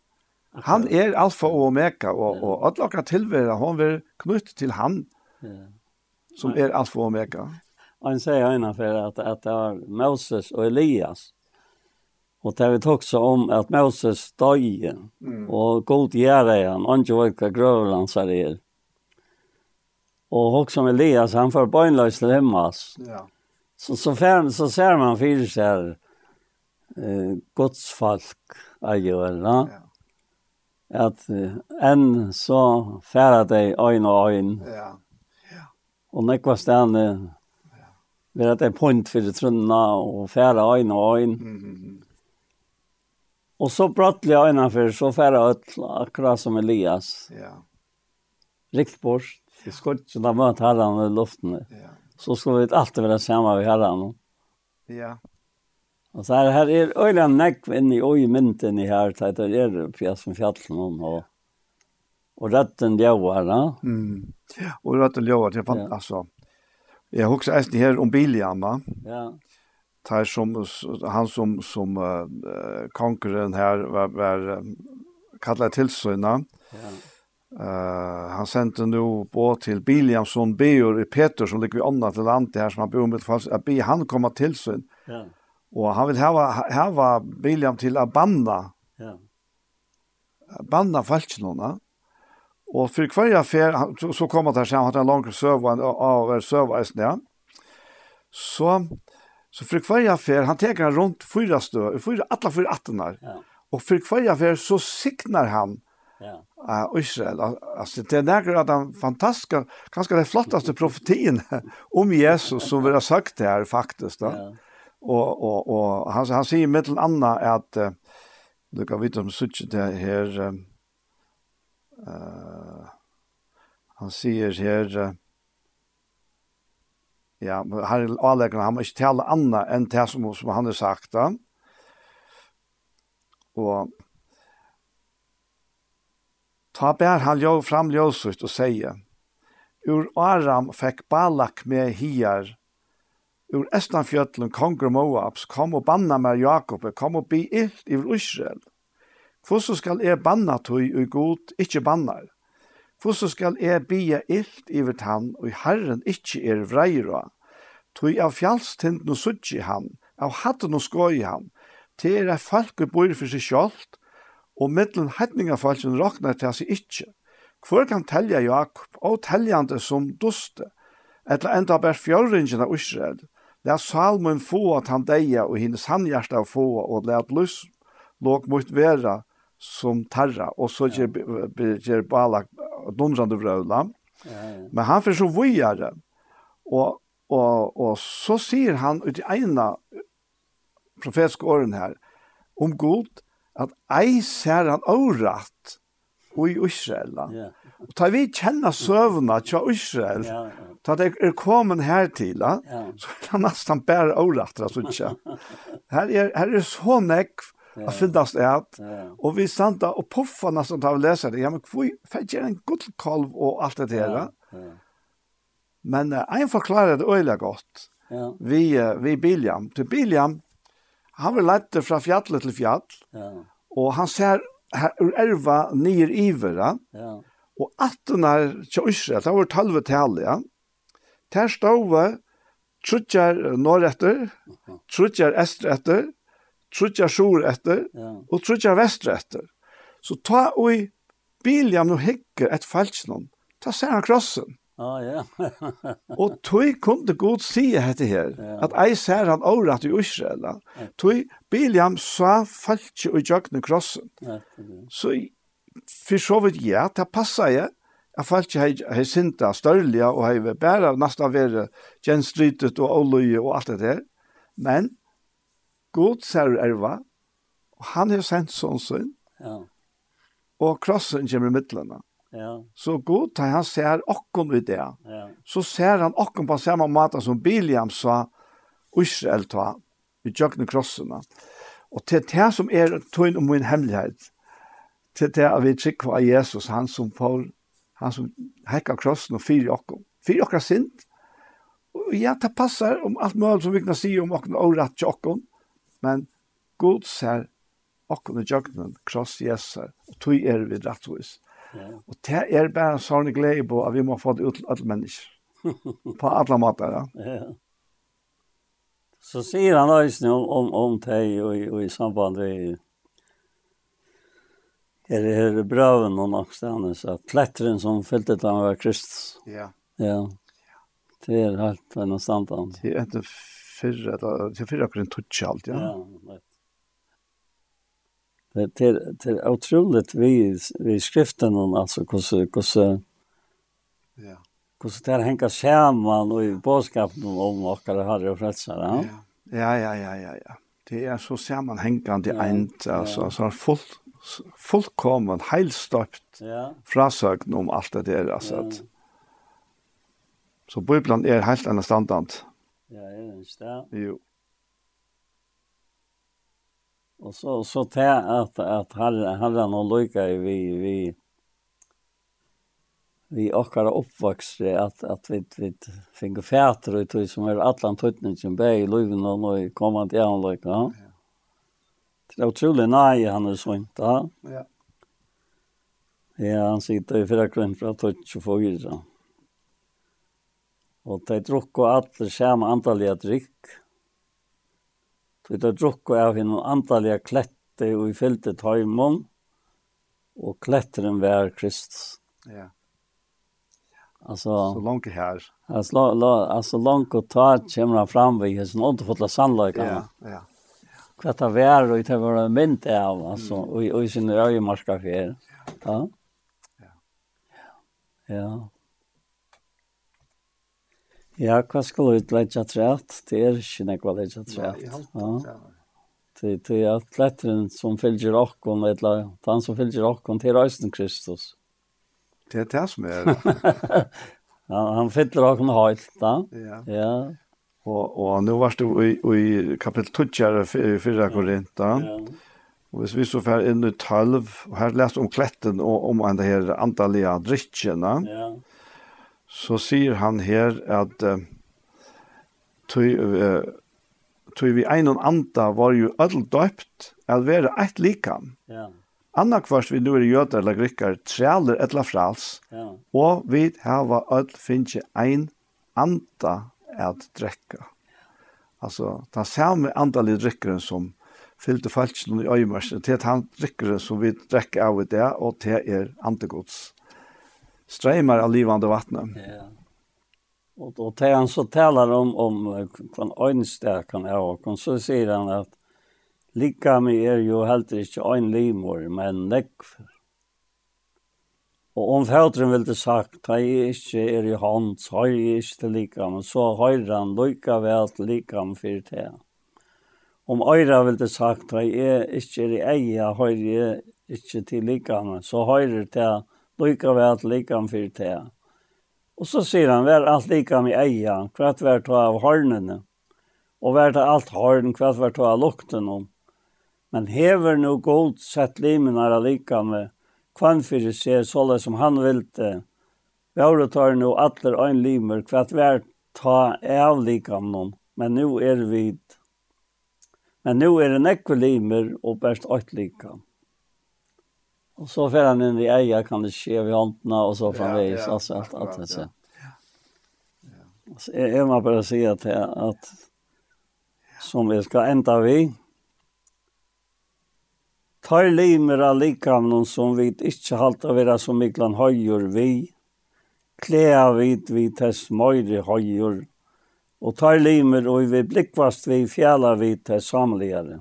han är alfa och omega och och alle akkurat tilvære, han vill knytte till han. Ja. Som är alfa och omega. Han säger for att att det var Moses och Elias Og det vi tok så om at Moses døg, mm. og god gjør det han, og ikke vet hva grøver han sier er. Og også med Elias, han får bøgnløs til Himmas. Ja. Så, så, fern, så ser man fire seg eh, godsfolk eier vel, da. Ja. At eh, enn så færer deg øyn og øyn. Ja. ja. Og nekva stedene, ja. ved at det er punkt for trunna, og færer øyn og øyn. Mm -hmm. Og så pratade jag innanför så färra öll akkurat som Elias. Ja. Rikt bort. Vi skulle ikke da møte herren i luften. Ja. Så skulle vi alltid være sammen med herren. Ja. Og så er her er øyne näck inn i oj mynten i her, til det er det pjäs som fjällen hon Og retten rätten ljövar. Mm. Och rätten ljövar. Det jeg fant, ja. altså. Jeg husker äst her om Bilian va? Ja tar som han som som uh, konkurren här var, var kallad till Ja. Uh, han sände nu på till Biljamson Beor i Peter som ligger annat till land här som han bor med fast att be han komma till. Ja. Och han vill ha här var Biljam till Abanda. Ja. Banda falsknona. Och för kvar affär så, så kommer det här så han har en lång server av server ja. Så Så för kvarje affär, han teker runt fyra stö, fyra alla fyra attenar. Ja. Och för kvarje affär så signar han Ja. Uh, Israel. Alltså det där att han fantastiska, kanske det flottaste profetin om Jesus som vi har sagt här faktiskt då. Ja. Och och och han han säger med en annan att uh, du kan veta om such det här eh uh, han säger här Ja, men här är avläggaren, han må ikke tale annat enn det som, som han har sagt. Da. Og ta bær han jo fram ljósut og sier, Ur Aram fekk Balak med hier Ur Estanfjötlen konger Moabs kom og banna med Jakob kom og bi illt i Israel Hvordan skal jeg banna tog og god ikke bannar? Hvordan skal jeg bia illt ivet han, og herren ikkje er vreira? Tui av fjallstind no suttji han, av hatten no skoi han, til er folk og bor for seg sjålt, og mittlen hetninga falsen roknar til seg ikkje. Hvor kan telja Jakob, og teljande som duste, etla enda ber fjörringen av Israel, la salmen få at han deia, og hennes handhjärsta få, og la at lus, låg mot vera, som tarra och så ger ger Balak dundrande vröla. Men han för så vujare, Och och och så ser han ut i ena profetiske åren här om Gud at ei ser han orätt i Israel. Ja. Og ta vi kjenner søvna til Israel, Ja. ta det er kommet her til, så er det nesten bare årettere, altså ikke. Her er, her er så nekv Ja. Att finnas det att. Och vi stanta och puffa nästan tar vi läsa det. Ja men kvoi fetjer en god kalv och allt det där. Ja. ja. Men uh, en förklarar det öliga gott. Ja. Vi uh, vi Biljam, till Biljam han var lätt från fjället till fjall. Ja. Och han ser här ur erva nyer ivera. Ja. Och attornar till Israel, det var tolv tal, ja. Där stod vi trutjar norrrätter, trutjar esträtter, trutja sjur etter, ja. og trutja vestre etter. Så ta og i biljam og hegge et falsknån, ta ser han krossen. Ah, ja. og tog kunde god si hette her, ja. at ei ser han året i Israel. Ja. Tog biljam sa falskje og jøgne krossen. Ja. Så for så vidt ja, det passer jeg, Jeg falt ikke hei sinta størlige og hei bæra, nesten være gjenstrytet og åløye og alt det der. Men god ser erva, og han har sendt sånn sin, ja. og krossen kommer i midtlene. Ja. Så god tar han ser okken i det. Ja. Så ser han okken på samme måte som Biliam sa, Israel ta, i tjøkken krossene. Og til det som er tøyen om min hemmelighet, til det at vi trykker av Jesus, han som får, han som hekker krossen og fyrer okken. Fyrer okken sint. Og ja, det passer om alt mulig som vi kan si om okken og rett til okken men god ser okkene jøgnen, kross jeser, og tog er vi rettvis. Ja. Og det er bare en sånn glede på at vi må få det ut til alle mennesker. på alle måter, ja. ja. Så sier han også om, om, om deg og, og i samband med Er det her brøven og nok stedet, så pletteren som fylte til han var Kristus. Ja. Ja. Det er helt en stand. Det er etter fyrre, det er fyrre akkurat en tutsi alt, ja. Ja, det det det utroligt vi vi skriften om alltså hvordan, hur ja hvordan det er hengt sammen og i budskapen om våra herre og frelser, Ja. Ja ja ja ja ja. Det er så sammanhängande ja, ent alltså så er fullt fullkommen heilstøpt ja. frasøgn om alt det der, altså at, så Bibelen er helt en standard. Ja, er det ikke det? Jo. Og så, så til at, at herren, herre nå lykka vi, vi, vi akkara oppvaksre at, at vi, vi finner fæter ut som er atlan tøytningen bæg i løyven og nå i kommande jævnløyka. Ja. Det er utrolig nei han er sånt, da. Ja. Ja, han sitter i fyrre grunn fra tøyt 24. Ja. Og de drukko alle samme andalige drikk. De drukko av henne andalige klette og i fyllte tøymon. Og kletteren var Kristus. Ja. Alltså så langt her. Altså, la, la, altså langt og ta kommer fram ved his nåd för. Ja, ja. Hva det var, og det var mynt av altså, og, i- sin öje marska för. Ja. Ja. Ja. Ja, hva skal du utlegge trett? Det er ikke nekva legge trett. Ja, det det er klettren som fylgjer okkon, eller han som fylgjer okkon til Øysten Kristus. Det er det som er det. han, han fyller okkon høyt, da. Ja. ja. Og, og nå var det i, i kapittel 2, i 4 Korintan. Ja. Og hvis vi så fer inn i 12, og her lest om kletten og om en den her antallige drikkene. Ja så sier han her at uh, tog, uh, vi ein og anta var jo ødel døpt at være eit likam. Ja. Anna kvart vi nu er jøder eller grikkar trealer etla frals, ja. og vi hava ødel finnje ein anta at drekka. Altså, den samme andalige drikkeren som fyllte falskene i øyemarsene, til at han drikkeren som vi drekker av i det, og til er antegods strömmar av livande vatten. Ja. Och då tar han så talar om om kan ögonstärkan kan jag och så säger han att lika med er ju helt inte en limor men neck. Och om fältren vill det sagt ta är inte er i hand så är det inte lika men så har han lika väl lika med för det. Om öra det sagt ta är inte er i eja har det inte till lika men så har det lika väl likam för det. Och så ser han väl allt likam i eja, kvart vart ta av hornene. Och vart allt horn kvart vart ta av lukten om. Men hever nu god sett limenar lika med kvann fyrir seg såle som han vilte. Våre tar nu atler ein limer kvart vær ta av likamnon, men nu er vi Men nu er det nekve limer og best åt likam. Och så får han in i kan det ske vid håndna och så framvis. Ja, ja, alltså allt, allt, allt, Ja. Så jag vill bara säga att, att som vi ska ända vi tar limer av likamnen som vi inte halter vara så mycket höjer vi klär vi vid tess möjre höjer och tar limer och vi blickvast vi fjälar vi tess samligare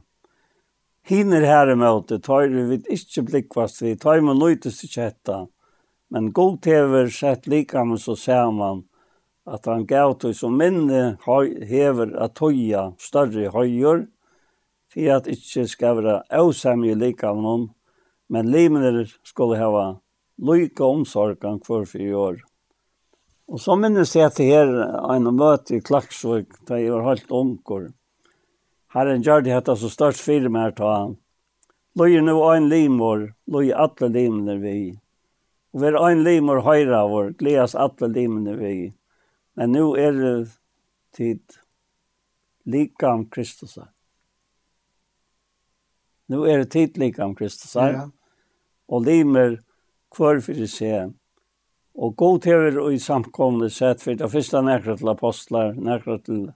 hinner her imot, tar vi ikke blikkvast vi, tar vi løytes til kjetta. Men god tever sett likamme så ser man at han gav til som minne hever at tøya større høyer, for at ikke skal være avsamje likamme noen, men limener skulle hava lykke omsorgen hver for i år. Og så minnes jeg til her en møte i Klaksvøk, da jeg var helt omkring. Herren gjør det hette så størst fire mer ta han. Løy nu ein limor, løy atle limene vi. Og ver ein limor høyre vår, gledes atle limene vi. Men nu er det tid likam Kristus. Nu er det tid likam Kristus. Ja. Og limer kvar fyrir seg. Og god tever og i samkomne sett for det første nekra til apostlar, nekra til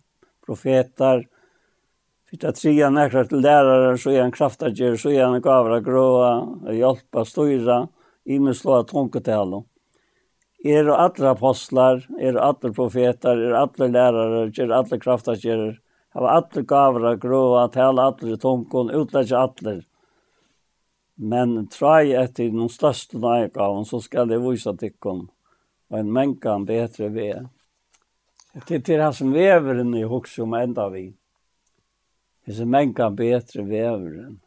profeter, profetar, Fyta tria nekra til lærare, så er han kraftager, så er han gavra gråa, hjelpa, styra, imeslåa trunketalo. Er og alle apostlar, er og alle profetar, er alle lærare, er alle kraftagerer, hava alle gavra gråa, tala alle tunkon, utlegge alle. Men trai etter noen største nøygaven, så skal jeg vise tikkon, og en mengan betre ved. Til til han som vever i hokse om enda vi. Det är så många veveren. vävren.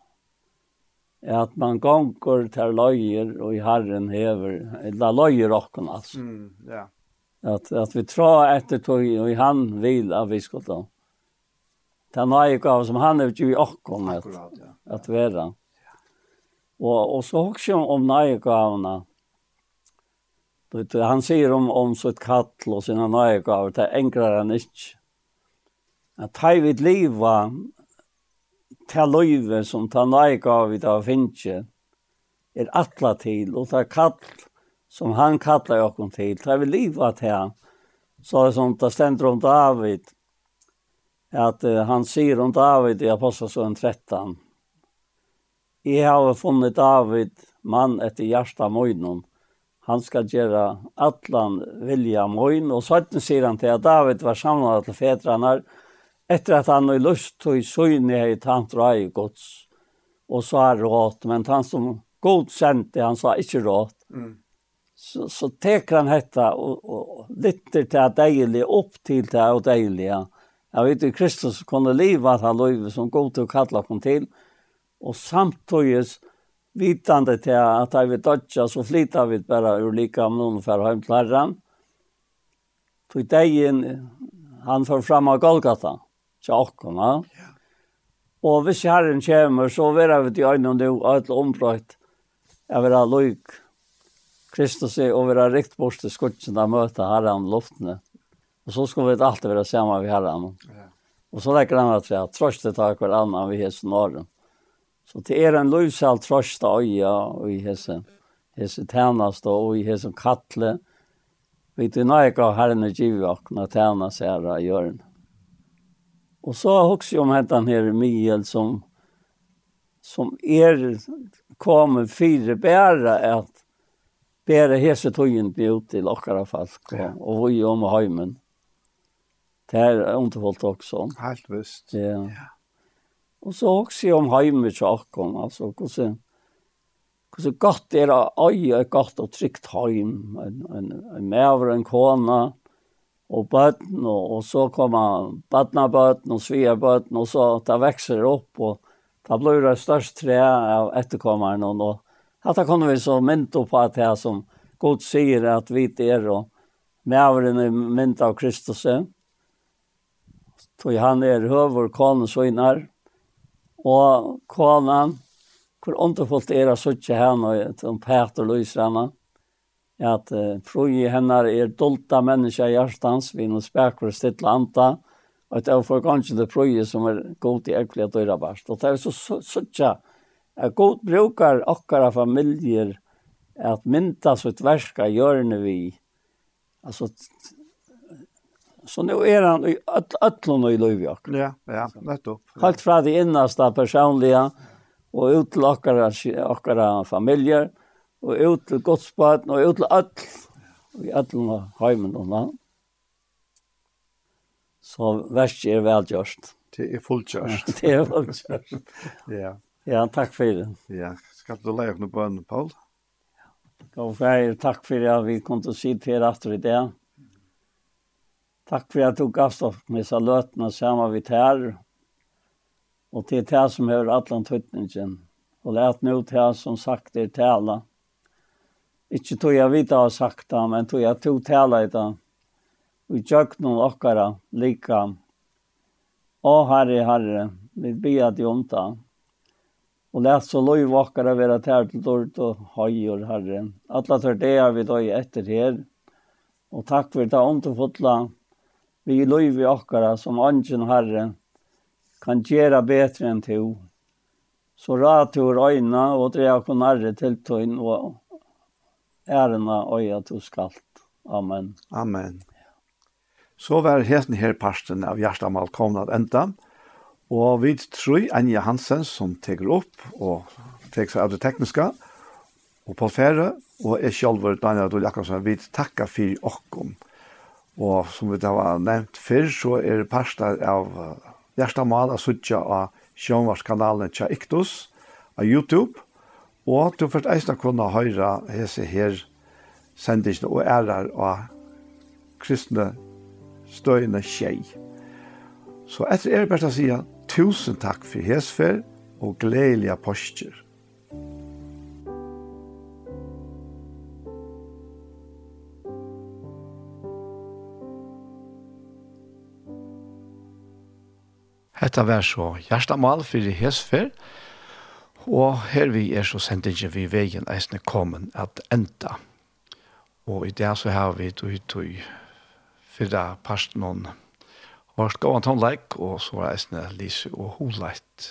Är att man gonger til løyer och i Herren hever, Eller løyer och altså. Mm, ja. Att, att vi tror efter tog och i han vil att vi skal ta. Den har gav som han er ju i okken, at, Akkurat, ja. Att vara. Ja. Och, och så också om nöjegavna. Han sier om, om sitt kall och sina nöjegavor. Det enklere enklare ikke. At Att ta liv liva til løyve som ta nøyga vi da finnes, er atla til, og ta kall som han kallar okkom til, ta vi liva til Så det som det stender om David, at uh, han sier om David i Apostelsøen 13, Jeg har funnet David, mann etter hjertet møgnen. Han skal gjøre atlan vilja møgn. Og så sier han til at David var samlet til fedrarna, Etter at han har lyst til å søgne i tant rei gods, og så er råd, men han som god sendte, han sa ikke råd. Mm. Så, så teker han dette og, og lytter til at deilig, opp til det og deilige. Jeg vet ikke, Kristus kunne livet at han løyve som god til å kalle ham til, og samtidig vitande til at jeg vil dødja, så flytta vi bare ur lika om noen for hjem til herren. Tog degen, han får fram av Golgata. Mm tjokkene. Ja. Og hvis herren kommer, så vil jeg til øynene det er et ombrøyt. Jeg vil ha løyk. Kristus er over en rikt bort til skutsen og møte herren luftene. Og så skal vi alltid være sammen med herren. Ja. Og så legger han at vi har trøstet av hver annen vi hese nåren. Så det er en løsel trøst av øya og i hese, hese tjeneste og i hese kattle. Vi til nøyke av herren og givet og kunne her i hjørnet. Og så har också om hette her Miel som som er kommer fire bære at bære hese tojen ut til åkara folk ja. og vi om heimen. Det er underholdt også. Helt visst. Ja. ja. Så også om heimen til kom altså hvordan hur så gott det är att öja gott och heim, hem en en en mer en kona og bøtten, og, og så kommer bøttenabøtten og svigerbøtten, og så det vekser opp, og det blir det største tre av etterkommeren. Og, og dette kommer vi så mynte på at det som God sier at vi er, og medveren er mynte av Kristus. Tog han er høver konen søgner, og konen, hvor underfullt er det så ikke henne, og Peter lyser henne, at uh, frøy hennar er dolta menneska i hjertans, vi nå spekker og stille anta, og at er for kanskje det frøy som er god i ekkelig at døyra barst. Og det er så suttja, at god brukar okkara familier at mynda sitt verska gjørne vi. Altså, så nå er han i ötlun og i løyvi. Ja, ja, nettopp. Helt fra de innaste personliga, og ut til okkara, okkara familier, og og ut til godspaten og ut til all, og i alle heimen og land. Så verst er velgjørst. Det er fullgjørst. det er fullgjørst. ja. Ja, takk for det. Ja, skal du leie noe bønn, Paul? Ja, og for takk for at vi kom til å si til etter i det. Takk for at du gavst oss med disse løtene sammen vi tær. Og til det som hører atlan tøtningen. Og lät nu det som sagt er tala Ikke tog jeg vite har sagt det, men tog jeg tog tale i det. Vi tjøk noen okkara lika. Å Herre, Herre, vi ber at om det. Og lett så lov okkara være tær til dårlig og høyer, Herre. Alla tør det er vi døg etter her. Og takk for det underfotla. Vi lov i okkara som angen, Herre, kan gjøre bedre enn til. Så rad til øyne og drev kun nærre til tøyne og ærena øya du skalt. Amen. Amen. Så var heten her parsten av Gjerstamal komnad enda, og vi tror Anja Hansen som teker opp og teker seg av det tekniske, og på Fære, og jeg selv, Daniel Adol Jakobsen, vi takker for åkken. Og som vi har nevnt før, så er det parsten av Gjerstamal av Sudja av Sjønvarskanalen Tja Iktus av YouTube, Og du først eisne kunne høre hese her sendisene og ærer av kristne støyende tjei. Så etter er bare å si tusen takk for hesfer og gledelige postjer. Hetta var så hjertemål for hesfer, Og her vi er så sendingen vi veien eisne kommen at enda. Og i det så har vi tog tog fyrra parst noen vårt gåan tonleik, og så var eisne Lise og Holeit.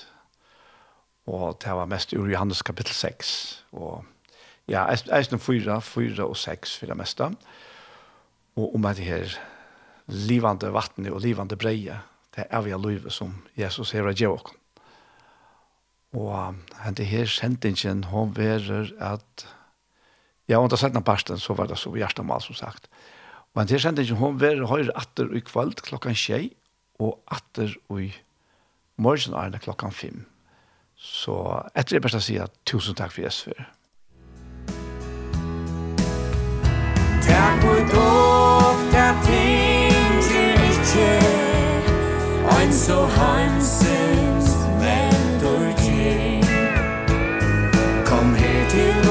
Og det var mest ur Johannes kapittel 6. Og ja, eisne fyra, fyra og 6 fyrra mesta. Og om det her livande vattnet og livande breie, det er vi av livet som Jesus her og gjør åkken. Og henne her sendingen, hun verer at, ja, under sendene parsten, så var det så hjertemål, som sagt. Og henne her sendingen, hun verer høyre atter i kveld klokken tjei, og atter i morgen er det klokken fem. Så etter det beste å si at tusen takk for Jesper. Takk for dog, ting tinger ikke, ein så hanse till